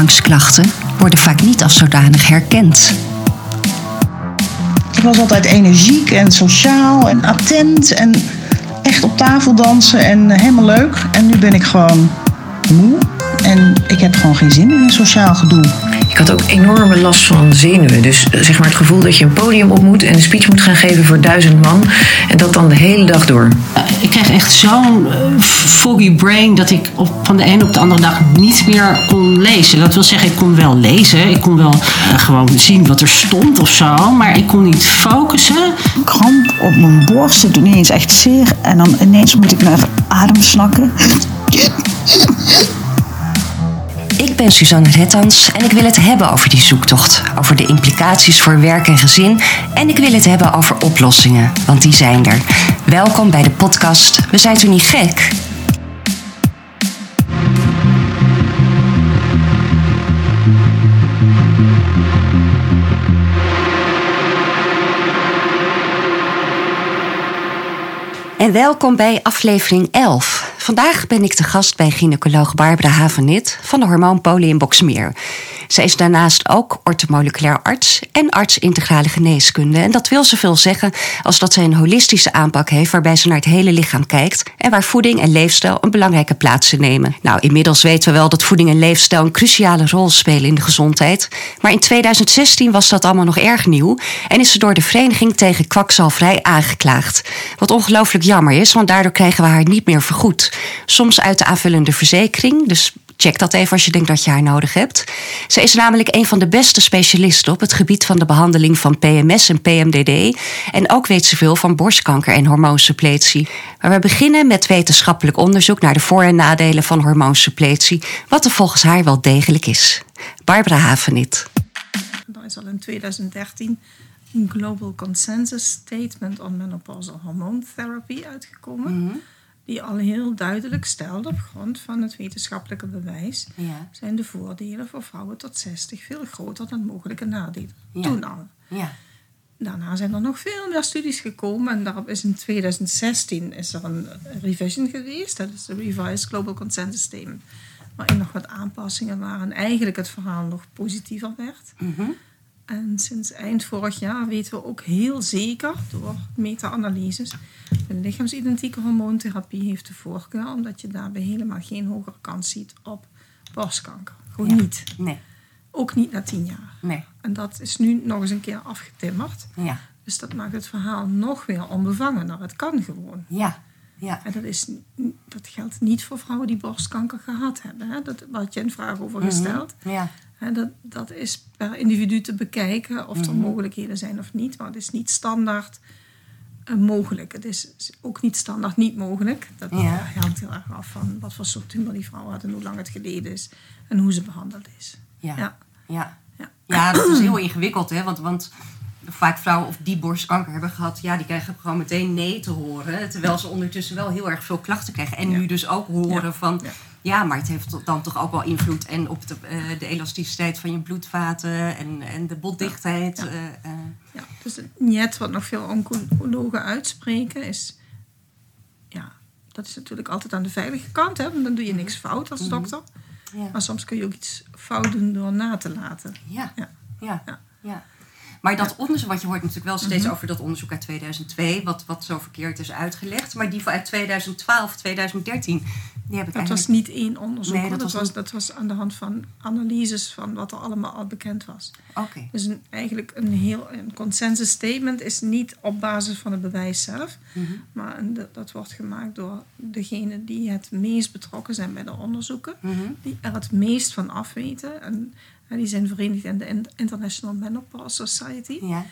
overgangsklachten worden vaak niet als zodanig herkend. Ik was altijd energiek en sociaal en attent en echt op tafel dansen en helemaal leuk. En nu ben ik gewoon moe en ik heb gewoon geen zin in een sociaal gedoe. Ik had ook enorme last van zenuwen. Dus eh, zeg maar het gevoel dat je een podium op moet en een speech moet gaan geven voor duizend man. En dat dan de hele dag door. Ik kreeg echt zo'n eh, foggy brain dat ik op, van de ene op de andere dag niet meer kon lezen. Dat wil zeggen, ik kon wel lezen. Ik kon wel eh, gewoon zien wat er stond of zo. Maar ik kon niet focussen. Kramp op mijn borst, het doet niet eens echt zeer. En dan ineens moet ik naar adem snakken. Ik ben Suzanne Rettans en ik wil het hebben over die zoektocht. Over de implicaties voor werk en gezin. En ik wil het hebben over oplossingen, want die zijn er. Welkom bij de podcast We zijn toen niet gek? En welkom bij aflevering 11. Vandaag ben ik te gast bij gynaecoloog Barbara Havenit van de hormoonpolie in Boksmeer. Zij is daarnaast ook ortomoleculair arts en arts integrale geneeskunde. En dat wil zoveel zeggen als dat zij een holistische aanpak heeft waarbij ze naar het hele lichaam kijkt en waar voeding en leefstijl een belangrijke plaats in nemen. Nou, inmiddels weten we wel dat voeding en leefstijl een cruciale rol spelen in de gezondheid. Maar in 2016 was dat allemaal nog erg nieuw en is ze door de Vereniging tegen Kwakzalvrij aangeklaagd. Wat ongelooflijk jammer is, want daardoor krijgen we haar niet meer vergoed. Soms uit de aanvullende verzekering, dus check dat even als je denkt dat je haar nodig hebt. Ze is namelijk een van de beste specialisten op het gebied van de behandeling van PMS en PMDD. En ook weet ze veel van borstkanker en hormoonsuppletie. Maar we beginnen met wetenschappelijk onderzoek naar de voor- en nadelen van hormoonsuppletie, wat er volgens haar wel degelijk is. Barbara Havenit. Er is al in 2013 een Global Consensus Statement on Menopausal Hormone Therapy uitgekomen. Die al heel duidelijk stelt op grond van het wetenschappelijke bewijs Ja. zijn de voordelen voor vrouwen tot 60 veel groter dan mogelijke nadelen. Ja. Toen al. Ja. Daarna zijn er nog veel meer studies gekomen en daarop is in 2016 is er een revision geweest. Dat is de Revised Global Consensus Statement. Waarin nog wat aanpassingen waren en eigenlijk het verhaal nog positiever werd. En sinds eind vorig jaar weten we ook heel zeker door meta-analyses. De lichaamsidentieke hormoontherapie heeft de voorkeur, omdat je daarbij helemaal geen hogere kans ziet op borstkanker. Gewoon niet. Nee. Ook niet na tien jaar. Nee. En dat is nu nog eens een keer afgetimmerd. Ja. Dus dat maakt het verhaal nog weer onbevangener. Het kan gewoon. Ja. Ja. En dat, is, dat geldt niet voor vrouwen die borstkanker gehad hebben. Hè? Dat had je een vraag over gesteld. Ja. Hè, dat, dat is per individu te bekijken of er mogelijkheden zijn of niet. Maar het is niet standaard eh, mogelijk. Het is ook niet standaard niet mogelijk. Dat Ja. hangt heel erg af van wat voor soort tumor die vrouw had en hoe lang het geleden is en hoe ze behandeld is. Ja. Ja. Ja. Ja. Ja, dat is heel ingewikkeld, hè? Want, want vaak vrouwen of die borstkanker hebben gehad, ja, die krijgen gewoon meteen nee te horen. Terwijl ze ondertussen wel heel erg veel klachten krijgen. En Ja. nu dus ook horen Ja. van, Ja. ja. maar het heeft dan toch ook wel invloed en op de, eh, de elasticiteit van je bloedvaten en, en de botdichtheid. Ja. eh, eh. Ja, dus het niet wat nog veel oncologen uitspreken is... Ja, dat is natuurlijk altijd aan de veilige kant. Hè, want dan doe je niks fout als dokter. ja. Maar soms kun je ook iets fout doen door na te laten. Ja. Ja. Ja. Maar dat onderzoek, wat je hoort natuurlijk wel steeds Mhm. over dat onderzoek uit 2002, wat, wat zo verkeerd is uitgelegd. Maar die van uit 2012, 2013, die heb ik Dat was niet één onderzoek. Nee, dat dat, was dat was aan de hand van analyses van wat er allemaal al bekend was. Oké. Dus een, eigenlijk een heel een consensus statement is niet op basis van het bewijs zelf. Mhm. Maar een- dat, dat wordt gemaakt door degenen die het meest betrokken zijn bij de onderzoeken. Mhm. Die er het meest van afweten. En, en die zijn verenigd in de In- International Menopause Society. Ja.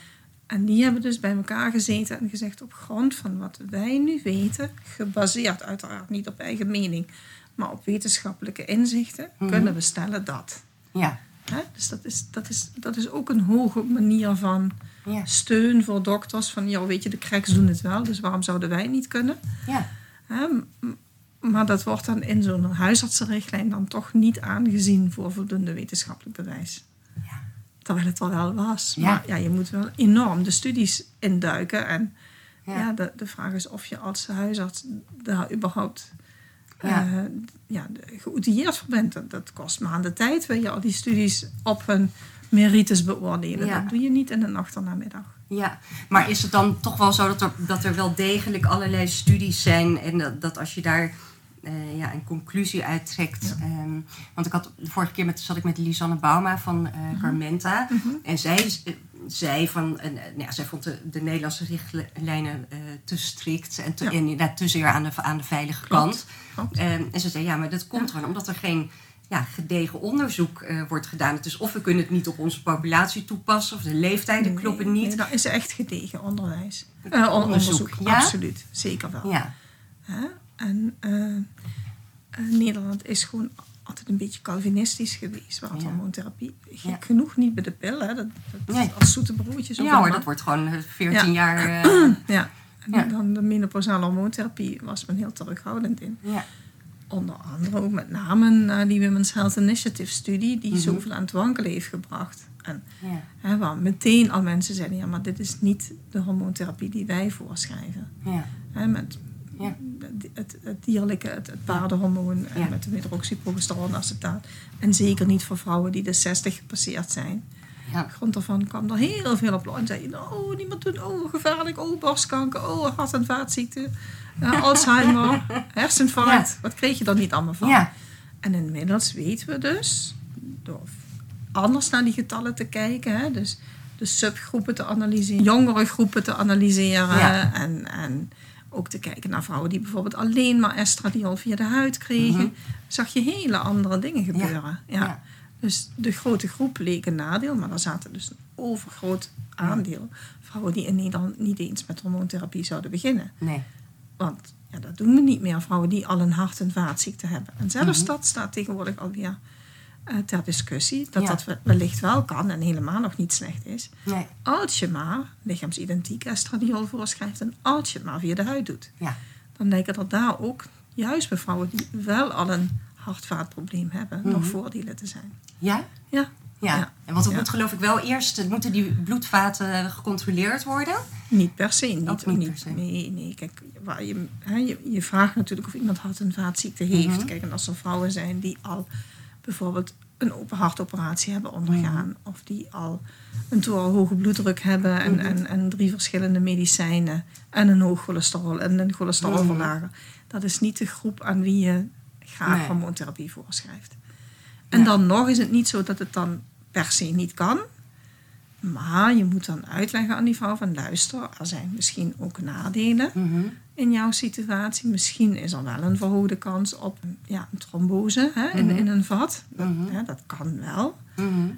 En die hebben dus bij elkaar gezeten en gezegd op grond van wat wij nu weten, gebaseerd uiteraard niet op eigen mening, maar op wetenschappelijke inzichten, Mhm. kunnen we stellen dat. Ja. Dus dat is, dat, is, dat is ook een hoge manier van Ja. steun voor dokters. Van, ja, weet je, de cracks doen het wel, dus waarom zouden wij niet kunnen? Ja. Maar dat wordt dan in zo'n huisartsenrichtlijn dan toch niet aangezien voor voldoende wetenschappelijk bewijs. Ja. Terwijl het er wel was. Ja. Maar ja, je moet wel enorm de studies induiken. En Ja. ja, de, de vraag is of je als huisarts daar überhaupt Ja. eh, ja, geoutilleerd voor bent. Dat, dat kost maanden tijd. Wil je al die studies op hun merites beoordelen. Ja. Dat doe je niet in een achternamiddag. Ja, maar is het dan toch wel zo dat er, dat er wel degelijk allerlei studies zijn en dat, dat als je daar eh, ja, een conclusie uit trekt. ehm, want ik had de vorige keer met, zat ik met Lisanne Bauma van eh, Carmenta en zij z- zei van, eh, nou ja, zij vond de, de Nederlandse richtlijnen eh, te strikt en, te, Ja. en inderdaad te zeer aan de, aan de veilige Klopt, kant. klopt. Ehm, en ze zei ja, maar dat komt gewoon omdat er geen ja, gedegen onderzoek eh, wordt gedaan. Het is of we kunnen het niet op onze populatie toepassen of de leeftijden kloppen niet. Nee, dat is echt gedegen onderwijs. Eh, on- Onderzoek, onderzoek, ja? absoluut. Zeker wel. Ja? En eh, eh, Nederland is gewoon altijd een beetje Calvinistisch geweest. Waar Ja. hormoontherapie gek Ja. genoeg niet bij de pillen. hè. Dat, dat Nee. als zoete broodjes. ja hoor, dat wordt gewoon eh, 14 Ja. jaar. eh, Ja. En dan de menopausale hormoontherapie was men heel terughoudend in. ja. Onder andere ook met name eh, die Women's Health Initiative studie, die Mhm. zoveel aan het wankelen heeft gebracht. En hè, waar meteen al mensen zeiden, ja, maar dit is niet de hormoontherapie die wij voorschrijven. Ja. Hè, met Ja. het, het, het dierlijke, het, het paardenhormoon en Ja. met de hydroxyprogesteron acetaat. En zeker niet voor vrouwen die de 60 gepasseerd zijn. Ja. Grond daarvan kwam er heel veel op en zei oh, niet meer doen, oh, gevaarlijk, oh, borstkanker, oh, hart- en vaatziekten, eh, Alzheimer, herseninfarct. Ja. Wat kreeg je dan niet allemaal van? Ja. En inmiddels weten we dus, door anders naar die getallen te kijken, hè, dus de subgroepen te analyseren, jongere groepen te analyseren en, en ook te kijken naar vrouwen die bijvoorbeeld alleen maar estradiol via de huid kregen, zag je hele andere dingen gebeuren. Ja. Mhm. Ja. Dus de grote groep leek een nadeel, maar er zaten dus een overgroot aandeel vrouwen die in Nederland niet eens met hormoontherapie zouden beginnen. Nee. Want ja, dat doen we niet meer, vrouwen die al een hart- en vaatziekte hebben. En zelfs Mhm. dat staat tegenwoordig alweer ter discussie. Dat Ja. dat we- wellicht wel kan en helemaal nog niet slecht is. Nee. Als je maar lichaamsidentiek estradiol voorschrijft en als je het maar via de huid doet. Ja. Dan lijken er daar ook, juist bij vrouwen die wel al een hart-vaatprobleem hebben, nog voordelen te zijn. Ja? Ja, Ja. Ja. En want het Ja. moet geloof ik wel eerst, moeten die bloedvaten gecontroleerd worden? Niet per se. Niet, niet niet, per se. Nee, nee. Kijk, waar je, hè, je, je vraagt natuurlijk of iemand hart- en vaatziekte heeft. Mhm. Kijk, en als er vrouwen zijn die al bijvoorbeeld een open hartoperatie hebben ondergaan. Mhm. Of die al een torenhoge bloeddruk hebben en, Mhm. en, en drie verschillende medicijnen. En een hoog cholesterol en een cholesterolverlager. Dat is niet de groep aan wie je graag Nee. hormoontherapie voorschrijft. En Ja. dan nog is het niet zo dat het dan per se niet kan. Maar je moet dan uitleggen aan die vrouw van luister, er zijn misschien ook nadelen Mhm. In jouw situatie. Misschien is er wel een verhoogde kans op ja, een trombose hè, in, Mhm. in een vat. Dat, Mhm. hè, dat kan wel Mhm.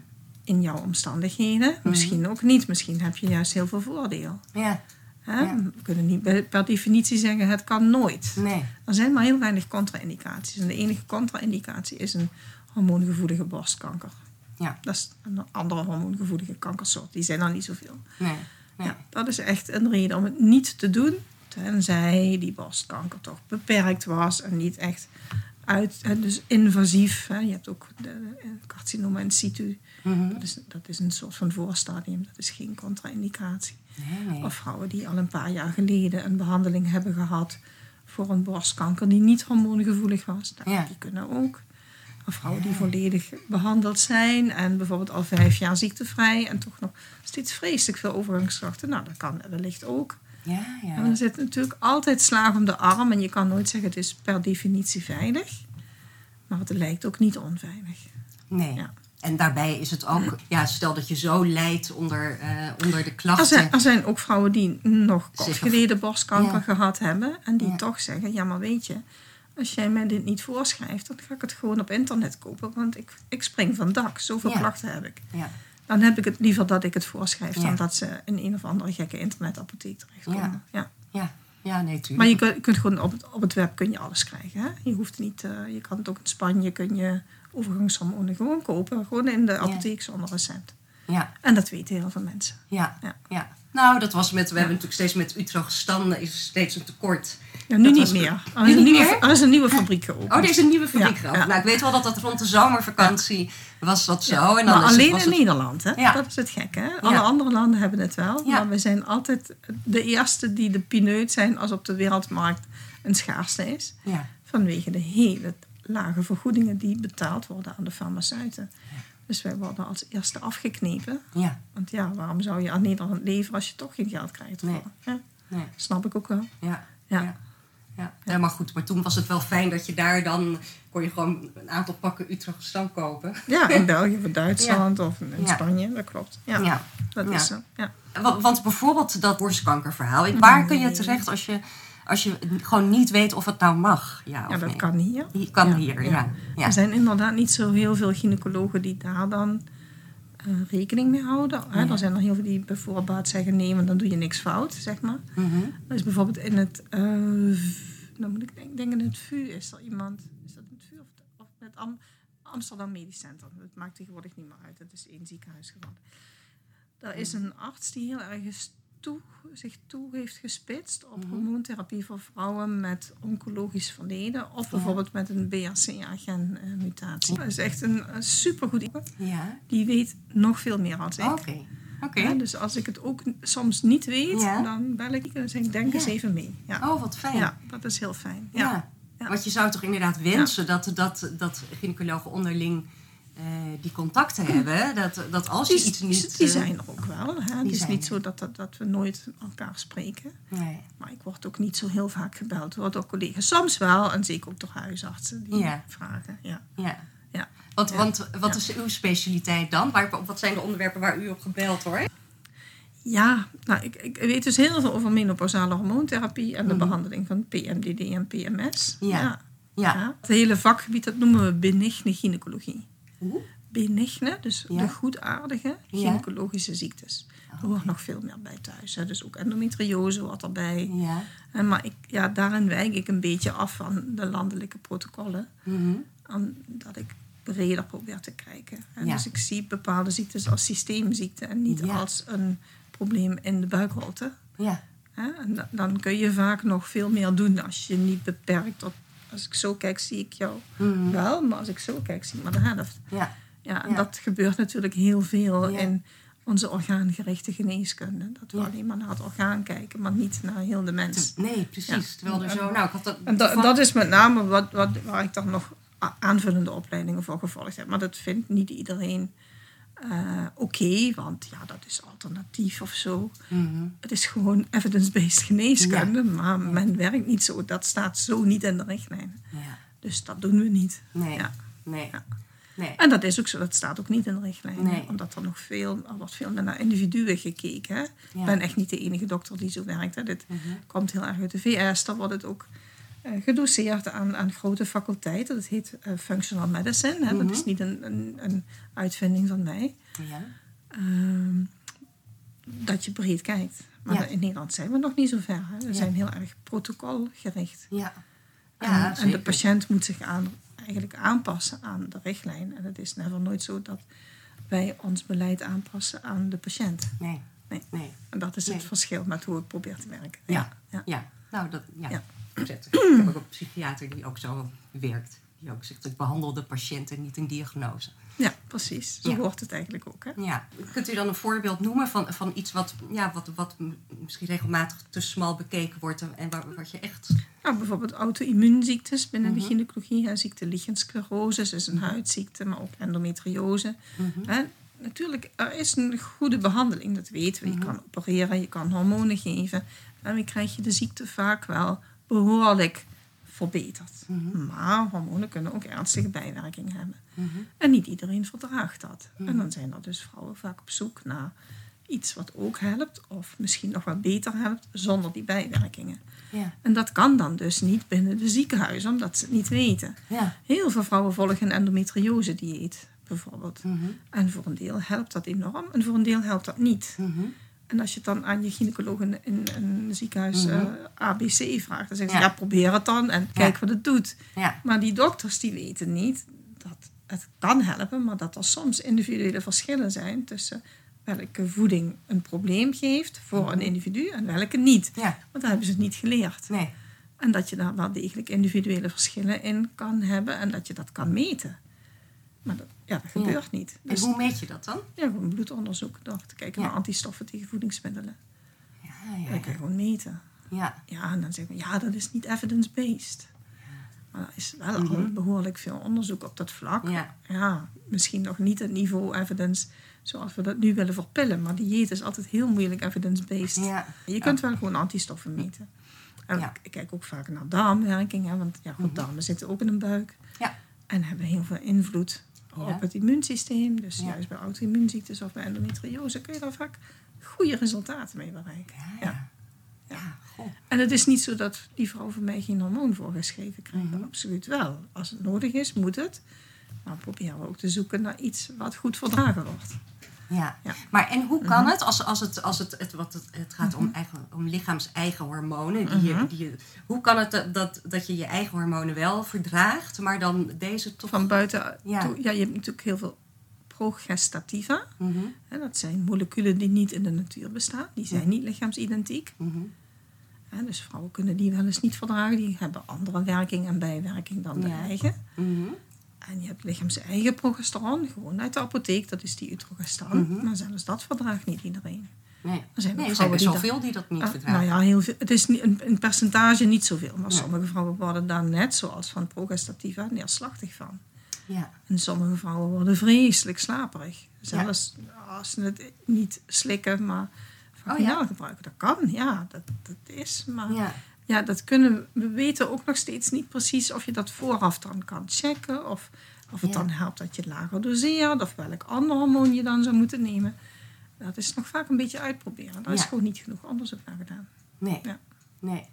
in jouw omstandigheden. Misschien ook niet. Misschien heb je juist heel veel voordeel. Ja. Hè? Ja. We kunnen niet per- per definitie zeggen het kan nooit. Nee. Er zijn maar heel weinig contra-indicaties. En de enige contra-indicatie is een hormoongevoelige borstkanker. Ja. Dat is een andere hormoongevoelige kankersoort. Die zijn er niet zoveel. Nee. Nee. Ja, dat is echt een reden om het niet te doen. Tenzij die borstkanker toch beperkt was en niet echt uit, dus invasief. Hè. Je hebt ook de, de carcinoma in situ. Mhm. Dat, is, dat is een soort van voorstadium. Dat is geen contra-indicatie. Nee. Of vrouwen die al een paar jaar geleden een behandeling hebben gehad voor een borstkanker die niet hormoongevoelig was. Ja. Die kunnen ook. Of vrouwen die volledig behandeld zijn en bijvoorbeeld al vijf jaar ziektevrij en toch nog steeds vreselijk veel overgangskrachten. Nou, dat kan wellicht ook. Ja, ja. En er zit natuurlijk altijd slaag om de arm en je kan nooit zeggen het is per definitie veilig. Maar het lijkt ook niet onveilig. Nee. Ja. En daarbij is het ook, ja, stel dat je zo lijdt onder, eh, onder de Er klachten. zijn, er zijn ook vrouwen die nog kort geleden borstkanker Ja. gehad hebben. En die Ja. toch zeggen, ja maar weet je, als jij mij dit niet voorschrijft, dan ga ik het gewoon op internet kopen. Want ik, ik spring van dak, zoveel klachten heb ik. Ja. Dan heb ik het liever dat ik het voorschrijf Ja. dan dat ze in een of andere gekke internetapotheek terechtkomen. Ja. Ja. Ja. ja, nee, tuurlijk. Maar je kunt, kunt gewoon op het, op het web kun je alles krijgen. Hè? Je hoeft niet, eh, je kan het ook in Spanje, kun je overgangshormonen gewoon kopen. Gewoon in de apotheek zonder recept. Ja, En dat weten heel veel mensen. ja, Ja. Nou, dat was met, we hebben natuurlijk steeds met Utrecht is steeds een tekort. Ja, nu niet was- meer. Er is, niet nieuwe, meer? er is een nieuwe fabriek geopend. Oh, er is een nieuwe fabriek Ja, geopend. ja. Nou, ik weet wel dat dat rond de zomervakantie was dat zo. En dan maar is het- alleen was in het- Nederland, hè? Dat is het gekke, hè? Alle andere landen hebben het wel. Maar we zijn altijd de eerste die de pineut zijn als op de wereldmarkt een schaarste is. Ja, Vanwege de hele lage vergoedingen die betaald worden aan de farmaceuten. Dus wij worden als eerste afgeknepen. Ja, Want ja, waarom zou je aan Nederland leveren als je toch geen geld krijgt? Nee. hè? nee. Snap ik ook wel. Ja. Ja. Ja. Maar goed, maar toen was het wel fijn dat je daar dan kon je gewoon een aantal pakken Utrecht stam kopen. Ja, in België of Duitsland of in Ja. Spanje, dat klopt. Ja, Ja. dat Ja. is zo. Ja. Want, want bijvoorbeeld dat borstkankerverhaal, waar kun je terecht als je, als je gewoon niet weet of het nou mag? Ja, of ja, dat nee? kan hier. Hier- Kan Ja, hier, ja. ja. ja. Er zijn inderdaad niet zo heel veel gynaecologen die daar dan eh, rekening mee houden. Hè? Er zijn er heel veel die bijvoorbeeld zeggen nee, want dan doe je niks fout, zeg maar. Mhm. Er is bijvoorbeeld in het, eh, dan moet ik denk- denken in het VU is er iemand, is dat in het VU of, of het Am- Amsterdam Medisch Centrum. Dat maakt tegenwoordig niet meer uit, het is één ziekenhuis geworden. Daar is een arts die heel erg is toe, zich toe heeft gespitst op hormoontherapie voor vrouwen met oncologisch verleden. Of bijvoorbeeld met een BRCA-gen-mutatie. Dat is echt een, een supergoed iemand. Ja, Die weet nog veel meer als ik. oké. Oké. Ja, dus als ik het ook soms niet weet, Ja. dan bel ik en zeg ik, denk eens even mee. Ja. Oh, wat fijn. ja, dat is heel fijn. Ja. Ja. Ja. Want je zou toch inderdaad wensen dat, dat, dat gynaecologen onderling eh, die contacten hebben. Dat, dat als je Die, iets niet... die eh, zijn er ook wel. Hè? Het is niet zo dat, dat, dat we nooit elkaar spreken. Nee. Maar ik word ook niet zo heel vaak gebeld hoor, door collega's. Soms wel, en zeker ook door huisartsen die Ja. vragen. Ja. Ja. Ja. Want, Ja. want wat is uw specialiteit dan? Waar, wat zijn de onderwerpen waar u op gebeld wordt? Ja, nou, ik, ik weet dus heel veel over menopausale hormoontherapie en de Mhm. behandeling van PMDD en PMS. Ja. ja. Ja. Ja. Het hele vakgebied, dat noemen we benigne gynaecologie. Benigne, dus Ja. de goedaardige gynaecologische ziektes. Er hoort nog veel meer bij thuis. Hè. Dus ook endometriose hoort erbij. Ja. En Maar ik, ja, daarin wijk ik een beetje af van de landelijke protocollen. Omdat ik breder probeer te kijken. En Ja. Dus ik zie bepaalde ziektes als systeemziekte en niet Ja. als een probleem in de buikholte. Ja. En dan kun je vaak nog veel meer doen als je niet beperkt tot... Als ik zo kijk, zie ik jou Mhm. wel, maar als ik zo kijk, zie ik maar de helft. Ja. Ja, en Ja. dat gebeurt natuurlijk heel veel Ja. in onze orgaangerichte geneeskunde. Dat we Ja. alleen maar naar het orgaan kijken, maar niet naar heel de mens. Nee, precies. Terwijl er zo... Nou, ik had dat... En dat, dat is met name wat, wat, waar ik dan nog aanvullende opleidingen voor gevolgd heb. Maar dat vindt niet iedereen eh, oké, want ja, dat is alternatief of zo. Mhm. Het is gewoon evidence-based geneeskunde, maar men werkt niet zo. Dat staat zo niet in de richtlijnen. Ja. Dus dat doen we niet. Nee. Ja. Nee. Nee. En dat is ook zo, dat staat ook niet in de richtlijnen. Nee. Omdat er nog veel, er wordt veel meer naar individuen gekeken. Hè? Ik ben echt niet de enige dokter die zo werkt. Hè? Dit Mhm. komt heel erg uit de VS. Daar wordt het ook gedoseerd aan, aan grote faculteiten. Dat heet eh, functional medicine. Hè? Mhm. Dat is niet een, een, een uitvinding van mij. Ja. Ehm, dat je breed kijkt. Maar Ja. in Nederland zijn we nog niet zo ver. Hè? We Ja. zijn heel erg protocolgericht. Ja. En- Ja, en, de patiënt moet zich aan, eigenlijk aanpassen aan de richtlijn. En het is never nooit zo dat wij ons beleid aanpassen aan de patiënt. Nee. Nee. Nee. En dat is Nee. het verschil met hoe ik probeer te werken. Ja. Ja. Nou, dat... Ja. Ja. Zet. Ik heb ook een psychiater die ook zo werkt. Die ook zegt, ik behandel de patiënt en niet een diagnose. Ja, precies. Zo Ja. hoort het eigenlijk ook. Hè? Ja. Kunt u dan een voorbeeld noemen van, van iets wat, ja, wat, wat misschien regelmatig te smal bekeken wordt en- waar, wat je echt... Nou, bijvoorbeeld auto-immuunziektes binnen Mhm. de gynaecologie. Hè. Ziekte lichenschlerose is een huidziekte, maar ook endometriose. Mhm. Hè. Natuurlijk, er is een goede behandeling, dat weten we. Je kan opereren, je kan hormonen geven. En dan krijg je de ziekte vaak wel behoorlijk verbeterd. Mhm. Maar hormonen kunnen ook ernstige bijwerkingen hebben. Mhm. En niet iedereen verdraagt dat. En dan zijn er dus vrouwen vaak op zoek naar iets wat ook helpt, of misschien nog wat beter helpt, zonder die bijwerkingen. Ja. En dat kan dan dus niet binnen de ziekenhuizen, omdat ze het niet weten. Ja. Heel veel vrouwen volgen een endometriose-dieet, bijvoorbeeld. Mhm. En voor een deel helpt dat enorm, en voor een deel helpt dat niet. Mhm. En als je het dan aan je gynaecoloog in, in een ziekenhuis Mhm. eh, ABC vraagt, dan zeggen ze, Ja. ja. probeer het dan en kijk wat het doet. Ja. Maar die dokters die weten niet dat het kan helpen, maar dat er soms individuele verschillen zijn tussen welke voeding een probleem geeft voor een individu en welke niet. Want daar hebben ze het niet geleerd. Nee. En dat je daar wel degelijk individuele verschillen in kan hebben en dat je dat kan meten. Maar dat, ja, dat Ja. gebeurt niet. En Dus hoe meet je dat dan? ja, gewoon bloedonderzoek door te kijken Ja. naar antistoffen tegen voedingsmiddelen. Ja, ja, Dat kun je gewoon meten. ja. Ja, en dan zeggen we, ja, dat is niet evidence-based. Maar er is wel al behoorlijk veel onderzoek op dat vlak. Ja. Ja, misschien nog niet het niveau evidence zoals we dat nu willen voor pillen. Maar dieet is altijd heel moeilijk evidence-based. Ja. Je kunt wel gewoon antistoffen meten. En Ja. ik kijk ook vaak naar darmwerking. Hè, want ja, goed, darmen zitten ook in een buik. Ja. En hebben heel veel invloed Ja. op het immuunsysteem. Dus Ja. juist bij auto-immuunziektes of bij endometriose kun je daar vaak goede resultaten mee bereiken. Ja, ja. Goh. En het is niet zo dat die vrouw van mij geen hormoon voorgeschreven krijgt. Mhm. Absoluut wel. Als het nodig is, moet het. Maar we proberen ook te zoeken naar iets wat goed verdragen wordt. Ja. Ja. Maar en hoe kan het als, als, het, als het, het, wat het, het gaat om, eigen, om lichaams-eigen hormonen? Die je, die je, hoe kan het dat, dat, je je eigen hormonen wel verdraagt, maar dan deze toch... Van buiten Ja. toe- ja, je hebt natuurlijk heel veel progestativa. Mhm, Hè, dat zijn moleculen die niet in de natuur bestaan. Die zijn niet lichaamsidentiek. mhm. Hè, dus vrouwen kunnen die wel eens niet verdragen. Die hebben andere werking en bijwerking dan de Ja. eigen. Mhm. En je hebt lichaams-eigen progesteron, gewoon uit de apotheek. Dat is die utrogestan. Mhm. Maar zelfs dat verdraagt niet iedereen. Nee, Er zijn nee er zijn best die dat- veel die dat niet Ah, verdragen. nou ja, heel veel. Het is een, een percentage niet zoveel. Maar Nee. sommige vrouwen worden daar net zoals van progestativa neerslachtig van. Ja. En sommige vrouwen worden vreselijk slaperig. Zelfs als ze het niet slikken, maar vaginaal ja. gebruiken. Dat kan, ja, dat, dat is. Maar ja. Dat kunnen we. We weten ook nog steeds niet precies of je dat vooraf dan kan checken. Of, of het Ja. dan helpt dat je lager doseert. Of welk ander hormoon je dan zou moeten nemen. Dat is nog vaak een beetje uitproberen. Daar is gewoon niet genoeg onderzoek naar gedaan. Nee. Ja. Nee.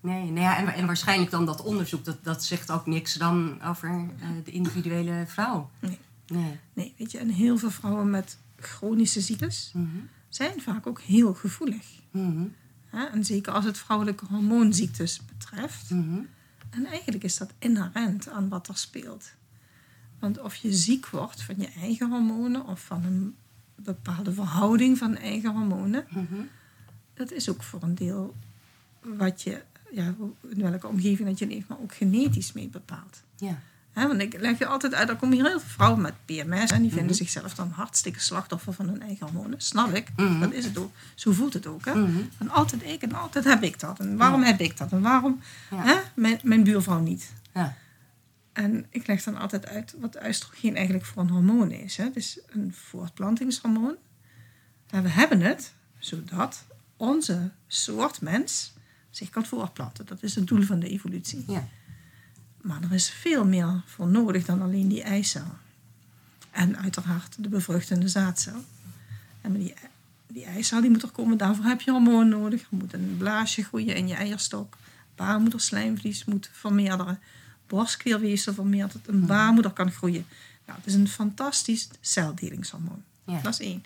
Nee, nou ja, en, en waarschijnlijk dan dat onderzoek, dat, dat zegt ook niks dan over eh, de individuele vrouw. Nee. Nee. Nee, weet je, en heel veel vrouwen met chronische ziektes Mhm. zijn vaak ook heel gevoelig. Mhm. Hè? En zeker als het vrouwelijke hormoonziektes betreft. Mhm. En eigenlijk is dat inherent aan wat er speelt. Want of je ziek wordt van je eigen hormonen of van een bepaalde verhouding van eigen hormonen, Mhm. dat is ook voor een deel wat je, ja, in welke omgeving dat je leeft, maar ook genetisch mee bepaalt. Ja. Hè, want ik leg je altijd uit, er komen hier heel veel vrouwen met PMS en die vinden zichzelf dan hartstikke slachtoffer van hun eigen hormonen. Snap ik, Mhm. dat is het ook. Zo voelt het ook. Hè? Mhm. En altijd ik en altijd heb ik dat. En waarom heb ik dat? En waarom Ja. hè, mijn, mijn buurvrouw niet? Ja. En ik leg dan altijd uit wat oestrogeen eigenlijk voor een hormoon is. Hè? Het is een voortplantingshormoon. En we hebben het zodat onze soort mens zich kan voortplanten. Dat is het doel van de evolutie. Ja. Maar er is veel meer voor nodig dan alleen die eicel. En uiteraard de bevruchtende zaadcel. En die, die eicel die moet er komen, daarvoor heb je hormoon nodig. Er moet een blaasje groeien in je eierstok. Baarmoederslijmvlies moet vermeerderen. Borstklierweefsel vermeerdert. Een baarmoeder kan groeien. Nou, het is een fantastisch celdelingshormoon. Ja. Dat is één.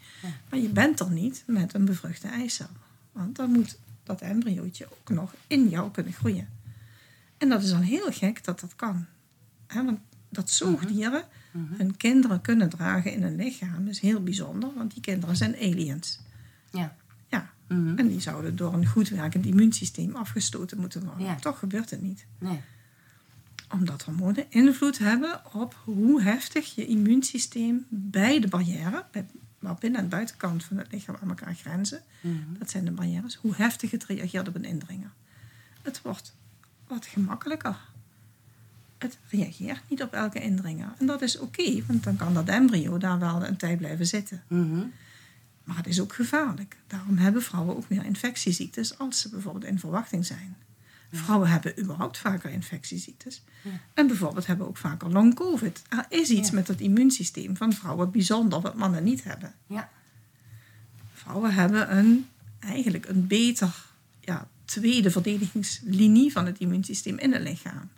Maar je bent er niet met een bevruchte eicel. Want dan moet dat embryootje ook nog in jou kunnen groeien. En dat is dan heel gek dat dat kan. Want dat zoogdieren hun kinderen kunnen dragen in hun lichaam is heel bijzonder. Want die kinderen zijn aliens. Ja. Ja. Mhm. En die zouden door een goed werkend immuunsysteem afgestoten moeten worden. Ja. Toch gebeurt het niet. Nee. Omdat hormonen invloed hebben op hoe heftig je immuunsysteem bij de barrière, bij, waar binnen en buitenkant van het lichaam aan elkaar grenzen, Mhm. dat zijn de barrières, hoe heftig het reageert op een indringer. Het wordt wat gemakkelijker. Het reageert niet op elke indringer. En dat is oké, want dan kan dat embryo daar wel een tijd blijven zitten. Mhm. Maar het is ook gevaarlijk. Daarom hebben vrouwen ook meer infectieziektes als ze bijvoorbeeld in verwachting zijn. Vrouwen hebben überhaupt vaker infectieziektes. En bijvoorbeeld hebben ook vaker long covid. Er is iets Ja. met het immuunsysteem van vrouwen bijzonder wat mannen niet hebben. Ja. Vrouwen hebben een, eigenlijk een beter ja, tweede verdedigingslinie van het immuunsysteem in het lichaam.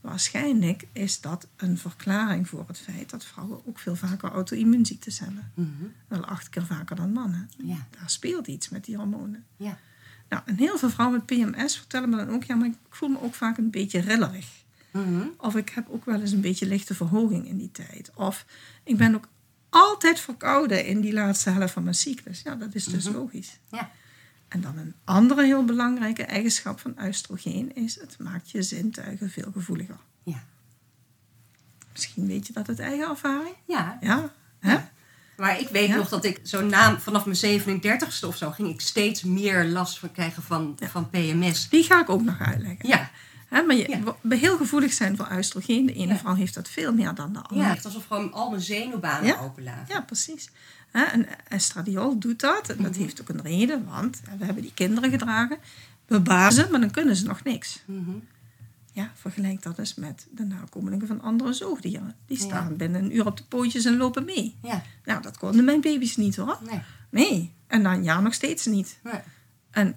Waarschijnlijk is dat een verklaring voor het feit dat vrouwen ook veel vaker auto-immuunziektes hebben. Mhm. Wel acht keer vaker dan mannen. Ja. Daar speelt iets met die hormonen. Ja. Nou, en heel veel vrouwen met PMS vertellen me dan ook, ja, maar ik voel me ook vaak een beetje rillerig. Mhm. Of ik heb ook wel eens een beetje lichte verhoging in die tijd. Of ik ben ook altijd verkouden in die laatste helft van mijn cyclus. Ja, dat is dus logisch. Ja. En dan een andere heel belangrijke eigenschap van oestrogeen is... het maakt je zintuigen veel gevoeliger. Ja. Misschien weet je dat uit eigen ervaring? Ja. Ja, hè? Maar ik weet Ja. nog dat ik zo na, vanaf mijn 37ste of zo ging ik steeds meer last van krijgen van, van PMS. Die ga ik ook nog uitleggen. Ja. Maar je, Ja. heel gevoelig zijn voor oestrogeen. De ene Ja. vrouw heeft dat veel meer dan de andere. Ja, echt alsof gewoon al mijn zenuwbanen Ja. open lagen. Ja, precies. En estradiol doet dat. En dat Mhm. heeft ook een reden, want we hebben die kinderen gedragen. We bazen, maar dan kunnen ze nog niks. Mhm. Ja, vergelijk dat eens met de nakomelingen van andere zoogdieren. Die Ja. staan binnen een uur op de pootjes en lopen mee. Ja, Nou, dat konden mijn baby's niet hoor. nee. Nee. En na een jaar nog steeds niet. nee. En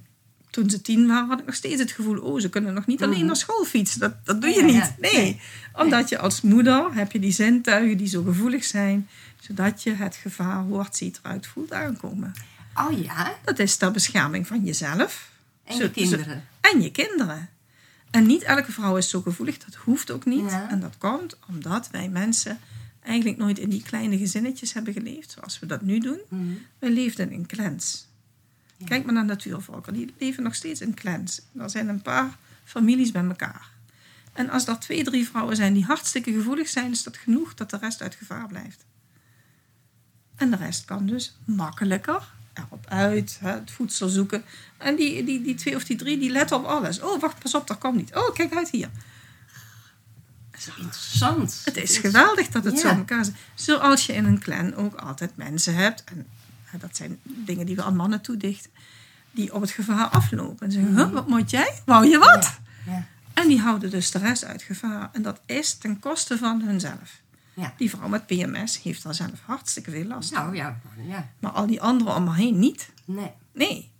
toen ze tien waren, had ik nog steeds het gevoel... oh, ze kunnen nog niet alleen naar school fietsen. Dat, dat doe je niet. Nee. Omdat je als moeder heb je die zintuigen die zo gevoelig zijn... zodat je het gevaar hoort, ziet, eruit, voelt aankomen. Oh ja, Dat is ter bescherming van jezelf. en Zo- je kinderen. zo- en je kinderen. En niet elke vrouw is zo gevoelig, dat hoeft ook niet. Ja. En dat komt omdat wij mensen eigenlijk nooit in die kleine gezinnetjes hebben geleefd, zoals we dat nu doen. Mhm. Wij leefden in clans. Kijk maar naar natuurvolken, die leven nog steeds in clans. Er zijn een paar families bij elkaar. En als er twee, drie vrouwen zijn die hartstikke gevoelig zijn, is dat genoeg dat de rest uit gevaar blijft. En de rest kan dus makkelijker erop uit, het voedsel zoeken. En die, die, die twee of die drie, die letten op alles. Oh, wacht, pas op, dat komt niet. Oh, kijk uit hier. Interessant. Het is geweldig dat het zo Ja. in elkaar zit. Zoals je in een clan ook altijd mensen hebt. En dat zijn dingen die we aan mannen toedichten. Die op het gevaar aflopen. En zeggen, huh, wat moet jij? Wou je wat? Ja. En die houden dus de rest uit gevaar. En dat is ten koste van hunzelf. Ja. Die vrouw met PMS heeft daar zelf hartstikke veel last van. Nou ja, ja. Maar al die anderen om haar heen niet. Nee. Nee.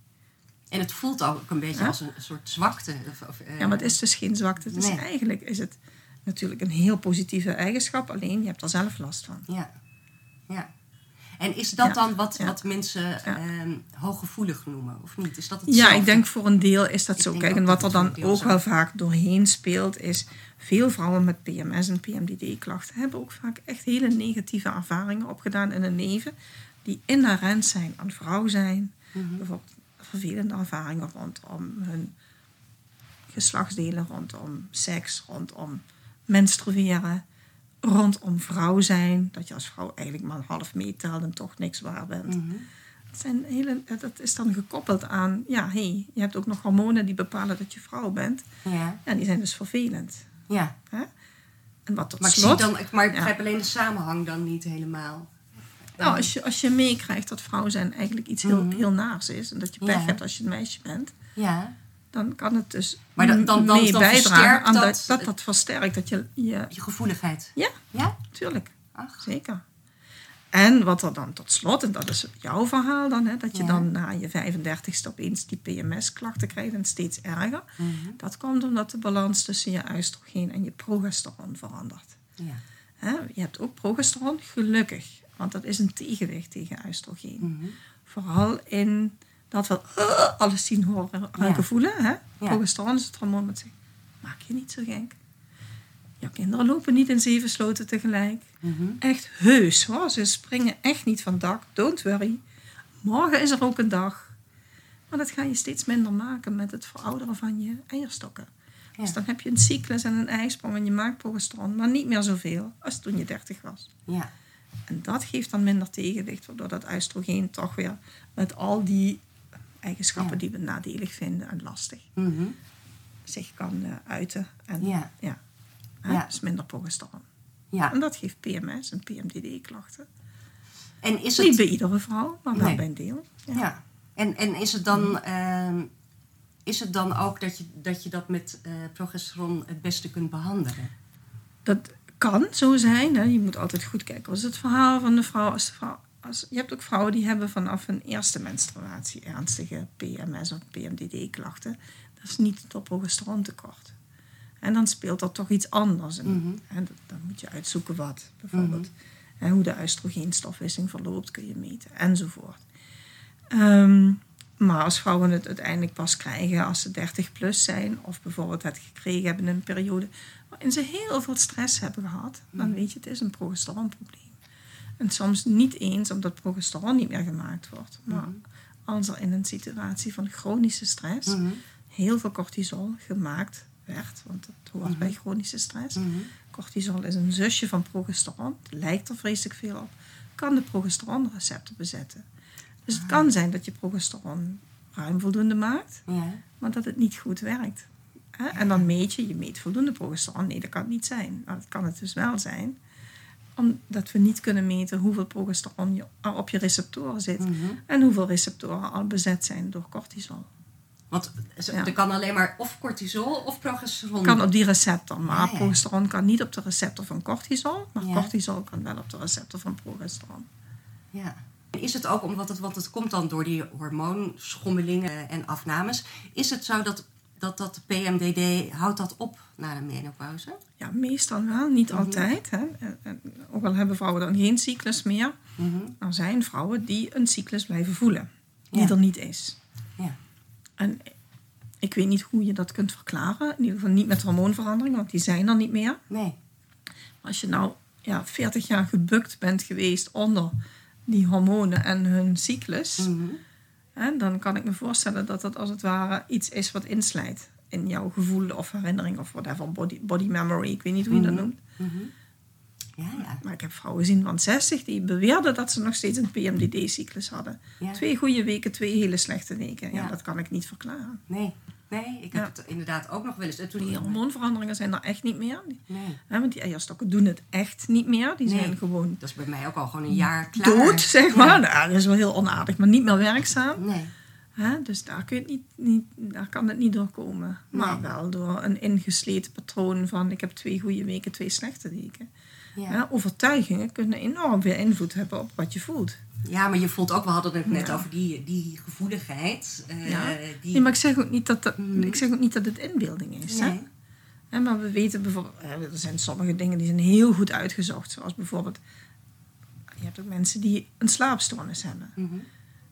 En het voelt ook een beetje Ja. als een, soort zwakte. Of, of, eh, Ja, maar het is dus geen zwakte. Het is eigenlijk is het natuurlijk een heel positieve eigenschap. Alleen je hebt er zelf last van. Ja. ja. En is dat Ja. dan wat, Ja. wat mensen Ja. ehm, hooggevoelig noemen, of niet? Is dat Ja, hetzelfde? ik denk voor een deel is dat Ik zo. Kijk, en wat er het dan ook wel vaak doorheen speelt, is veel vrouwen met PMS en PMDD-klachten hebben ook vaak echt hele negatieve ervaringen opgedaan in hun leven, die inherent zijn aan vrouw zijn. Mhm. Bijvoorbeeld vervelende ervaringen rondom hun geslachtsdelen, rondom seks, rondom menstrueren, rondom vrouw zijn. Dat je als vrouw eigenlijk maar half meetelt en toch niks waar bent. Mhm. Het zijn hele, dat is dan gekoppeld aan, ja, hé, hey, je hebt ook nog hormonen die bepalen dat je vrouw bent. Ja, Ja, die zijn dus vervelend. ja. Hè? En wat tot Maar ik, zie slot, dan, ik- maar ik Ja. begrijp alleen de samenhang dan niet helemaal. nou, als je, als je meekrijgt dat vrouw zijn eigenlijk iets heel, Mhm. heel naars is, en dat je pech Ja. hebt als je een meisje bent, Ja, dan kan het dus Maar dan- dan- dan- mee dan bijdragen aan dat, dat- dat dat versterkt. Dat je, je, je gevoeligheid. ja, Ja? tuurlijk. Ach. Zeker. En wat er dan tot slot, en dat is jouw verhaal dan, hè, dat je Ja. dan na je 35ste opeens die PMS-klachten krijgt en steeds erger. Mhm. Dat komt omdat de balans tussen je oestrogeen en je progesteron verandert. Ja. Hè, je hebt ook progesteron, gelukkig, want dat is een tegenwicht tegen oestrogeen. Mhm. Vooral in dat we uh, alles zien, horen, ruiken, Ja. voelen. Hè? Progesteron is het hormoon dat zegt, maak je niet zo gek. Je kinderen lopen niet in zeven sloten tegelijk. Mhm. Echt heus hoor. Ze springen echt niet van dak. Don't worry. Morgen is er ook een dag. Maar dat ga je steeds minder maken met het verouderen van je eierstokken. Ja. Dus dan heb je een cyclus en een ijsprong en je maakt progesteron, maar niet meer zoveel als toen je 30 was. Ja. En dat geeft dan minder tegenwicht, waardoor dat oestrogeen toch weer met al die eigenschappen Ja. die we nadelig vinden en lastig Mhm. zich kan eh, uiten. En, Ja. Ja. Hè, Ja. Dus minder progesteron. ja. En dat geeft PMS en PMDD-klachten. En is Niet het... bij iedere vrouw, maar wel Nee. bij een deel. Ja. Ja. En, en is het dan... ehm, is het dan ook dat je dat, je dat met eh, progesteron het beste kunt behandelen? Dat kan zo zijn. Hè. Je moet altijd goed kijken. Als het verhaal van de vrouw... Als de vrouw als, je hebt ook vrouwen die hebben vanaf hun eerste menstruatie ernstige PMS of PMDD-klachten. Dat is niet door progesterontekort. En dan speelt er toch iets anders. En, Mhm. en dat- dan moet je uitzoeken wat, bijvoorbeeld. En hoe de oestrogeenstofwisseling verloopt kun je meten, enzovoort. Ehm, maar als vrouwen het uiteindelijk pas krijgen als ze 30 plus zijn, of bijvoorbeeld het gekregen hebben in een periode waarin ze heel veel stress hebben gehad, dan weet je het is een progesteronprobleem. En soms niet eens omdat progesteron niet meer gemaakt wordt, maar als er in een situatie van chronische stress Mhm. heel veel cortisol gemaakt werd, want dat hoort bij chronische stress. Mhm. Cortisol is een zusje van progesteron, het lijkt er vreselijk veel op, kan de progesteronreceptor bezetten. Dus het kan zijn dat je progesteron ruim voldoende maakt, Ja. maar dat het niet goed werkt. En dan meet je, je meet voldoende progesteron. Nee, dat kan het niet zijn. Maar dat kan het dus wel zijn. Omdat we niet kunnen meten hoeveel progesteron er op je receptoren zit. Mhm. En hoeveel receptoren al bezet zijn door cortisol. Want Ja. er kan alleen maar of cortisol of progesteron. Kan op die receptor, maar Ja, ja. progesteron kan niet op de receptor van cortisol. Maar cortisol kan wel op de receptor van progesteron. Ja. Is het ook omdat het, want het komt dan door die hormoonschommelingen en afnames. Is het zo dat dat, dat PMDD houdt dat op na de menopauze? Ja, meestal wel, niet Mhm. altijd. Hè. Ook al hebben vrouwen dan geen cyclus meer. Mhm. Er zijn vrouwen die een cyclus blijven voelen. Die Ja. er niet is. Ja. En ik weet niet hoe je dat kunt verklaren. In ieder geval niet met hormoonveranderingen, want die zijn er niet meer. Nee. Als je nou ja, 40 jaar gebukt bent geweest onder die hormonen en hun cyclus, Mhm. Hè, dan kan ik me voorstellen dat dat als het ware iets is wat inslijt in jouw gevoel of herinnering of whatever, body, body memory, ik weet niet hoe je dat Mhm. noemt. Ja, ja. Maar ik heb vrouwen gezien van 60 die beweerden dat ze nog steeds een PMDD-cyclus hadden. Ja. Twee goede weken, twee hele slechte weken. Ja. dat kan ik niet verklaren. Nee. Nee, ik heb Ja. het inderdaad ook nog wel eens. En toen Die hormoonveranderingen zijn er echt niet meer. Nee. Want die eierstokken doen het echt niet meer. Die Nee. zijn gewoon Dat is bij mij ook al gewoon een jaar klaar. dood, zeg Ja. maar. Nou, dat is wel heel onaardig, maar niet meer werkzaam. Nee. Dus daar, kun je het niet, niet, daar kan het niet doorkomen. Maar Nee. wel door een ingesleten patroon van... ik heb twee goede weken, twee slechte weken. Ja. Overtuigingen kunnen enorm veel invloed hebben op wat je voelt. Ja, maar je voelt ook, we hadden het net Ja. over die, die gevoeligheid. eh, Ja. die, Nee, maar ik zeg ook niet dat, dat, Mhm. ik zeg ook niet dat het inbeelding is. Nee. Hè, maar we weten bijvoorbeeld, er zijn sommige dingen die zijn heel goed uitgezocht. Zoals bijvoorbeeld, je hebt ook mensen die een slaapstoornis hebben. Mhm.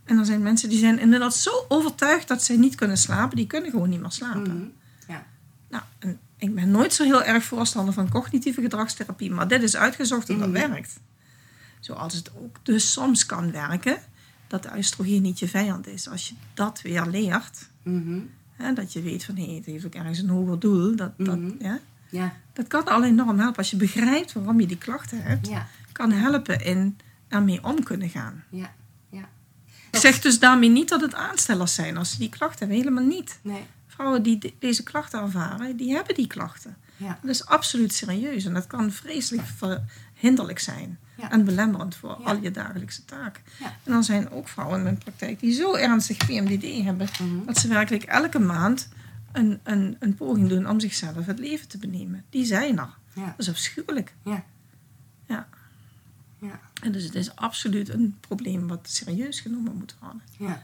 En er zijn mensen die zijn inderdaad zo overtuigd dat ze niet kunnen slapen. Die kunnen gewoon niet meer slapen. Mhm. Ja. Nou, en ik ben nooit zo heel erg voorstander van cognitieve gedragstherapie. Maar dit is uitgezocht en dat werkt. Zoals het ook dus soms kan werken dat de oestrogeen niet je vijand is. Als je dat weer leert, Mhm. hè, dat je weet van hé, het heeft ook ergens een hoger doel. Dat, dat, Mhm. ja, Ja. dat kan al enorm helpen. Als je begrijpt waarom je die klachten hebt, Ja. kan helpen in ermee om kunnen gaan. Ja. Ja. Ik zeg dus daarmee niet dat het aanstellers zijn als ze die klachten hebben. Helemaal niet. Nee. Vrouwen die de- deze klachten ervaren, die hebben die klachten. Ja. Dat is absoluut serieus en dat kan vreselijk hinderlijk zijn. Ja. En belemmerend voor Ja. al je dagelijkse taken. Ja. En dan zijn ook vrouwen in mijn praktijk die zo ernstig PMDD hebben... Mhm. dat ze werkelijk elke maand een, een, een poging doen om zichzelf het leven te benemen. Die zijn er. Dat is afschuwelijk. Ja. Ja. Ja. En dus het is absoluut een probleem wat serieus genomen moet worden. Ja.